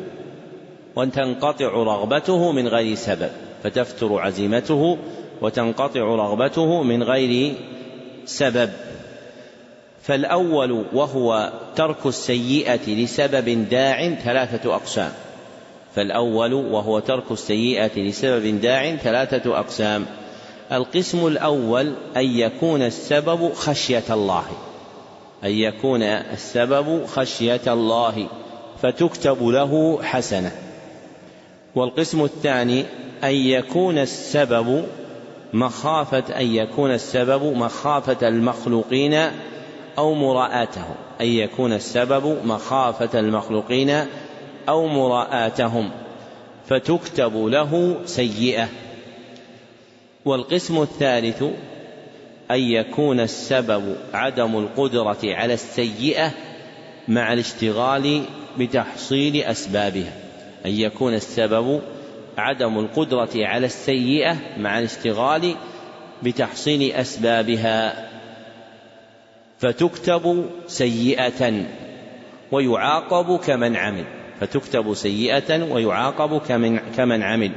وتنقطع رغبته من غير سبب فتفتر عزيمته وتنقطع رغبته من غير سبب. فالأول وهو ترك السيئة لسبب داع ثلاثة أقسام. فالأول وهو ترك السيئة لسبب داع ثلاثة أقسام. القسم الأول أن يكون السبب خشية الله. أن يكون السبب خشية الله فتكتب له حسنة. والقسم الثاني أن يكون السبب مخافة أن يكون السبب مخافة المخلوقين أو مراءاتهم أن يكون السبب مخافة المخلوقين أو مراءاتهم فتكتب له سيئة. والقسم الثالث أن يكون السبب عدم القدرة على السيئة مع الاشتغال بتحصيل أسبابها. أن يكون السبب عدم القدرة على السيئة مع الاشتغال بتحصيل أسبابها. فتكتب سيئة ويعاقب كمن عمل. فتكتب سيئة ويعاقب كمن, كمن عمل.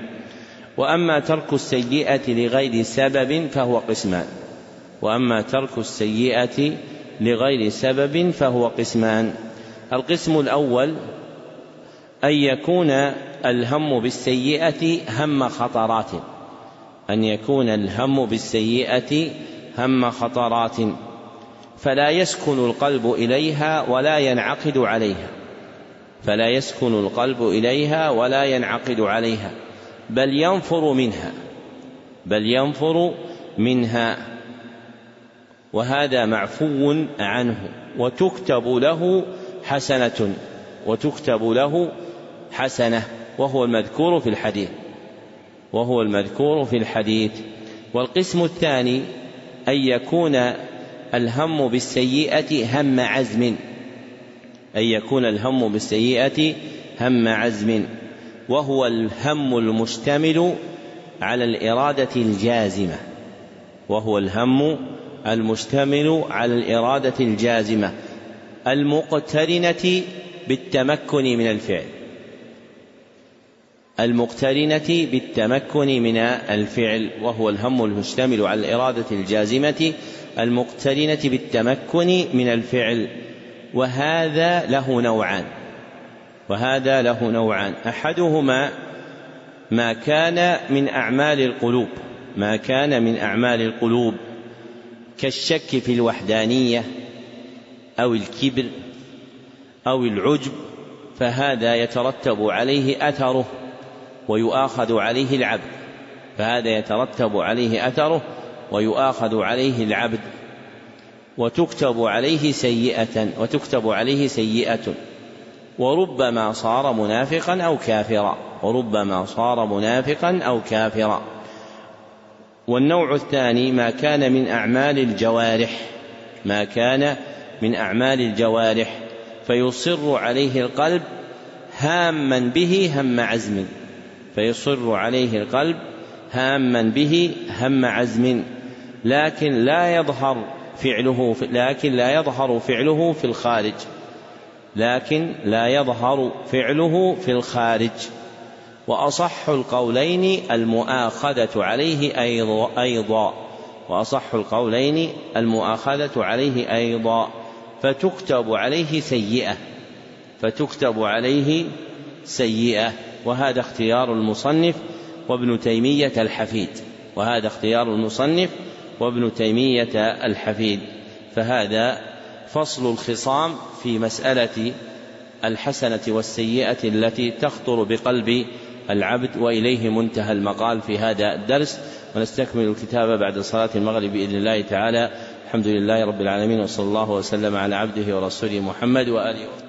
وأما ترك السيئة لغير سبب فهو قسمان. وأما ترك السيئة لغير سبب فهو قسمان. القسم الأول أن يكون الهم بالسيئة هم خطرات. أن يكون الهم بالسيئة هم خطرات. فلا يسكن القلب إليها ولا ينعقد عليها. فلا يسكن القلب إليها ولا ينعقد عليها. بل ينفر منها. بل ينفر منها. وهذا معفو عنه. وتكتب له حسنة. وتكتب له حسنة. وهو المذكور في الحديث. وهو المذكور في الحديث. والقسم الثاني أن يكون الهم بالسيئة هم عزم. أن يكون الهم بالسيئة هم عزم. وهو الهم المشتمل على الإرادة الجازمة. وهو الهم المشتمل على الإرادة الجازمة. المقترنة بالتمكن من الفعل. المقترنة بالتمكن من الفعل. وهو الهم المشتمل على الإرادة الجازمة. المقترنة بالتمكن من الفعل وهذا له نوعان. وهذا له نوعان. أحدهما ما كان من أعمال القلوب ما كان من أعمال القلوب كالشك في الوحدانية أو الكبر أو العجب فهذا يترتب عليه أثره ويؤاخذ عليه العبد فهذا يترتب عليه أثره ويؤاخذ عليه العبد وتكتب عليه سيئة وتكتب عليه سيئة. وربما صار منافقا أو كافرا. وربما صار منافقا أو كافرا. والنوع الثاني ما كان من أعمال الجوارح. ما كان من أعمال الجوارح. فيصر عليه القلب هاما به هم عزم. فيصر عليه القلب هاما به هم عزم. لكن لا يظهر فعله لكن لا يظهر فعله في الخارج. لكن لا يظهر فعله في الخارج. وأصح القولين المؤاخذة عليه أيضا أيضا. وأصح القولين المؤاخذة عليه أيضا. فتكتب عليه سيئة. فتكتب عليه سيئة. وهذا اختيار المصنف وابن تيمية الحفيد. وهذا اختيار المصنف وابن تيمية الحفيد. فهذا فصل الخصام في مسألة الحسنة والسيئة التي تخطر بقلب العبد وإليه منتهى المقال في هذا الدرس. ونستكمل الكتاب بعد صلاة المغرب بإذن الله تعالى. الحمد لله رب العالمين وصلى الله وسلم على عبده ورسوله محمد وآله وصحبه.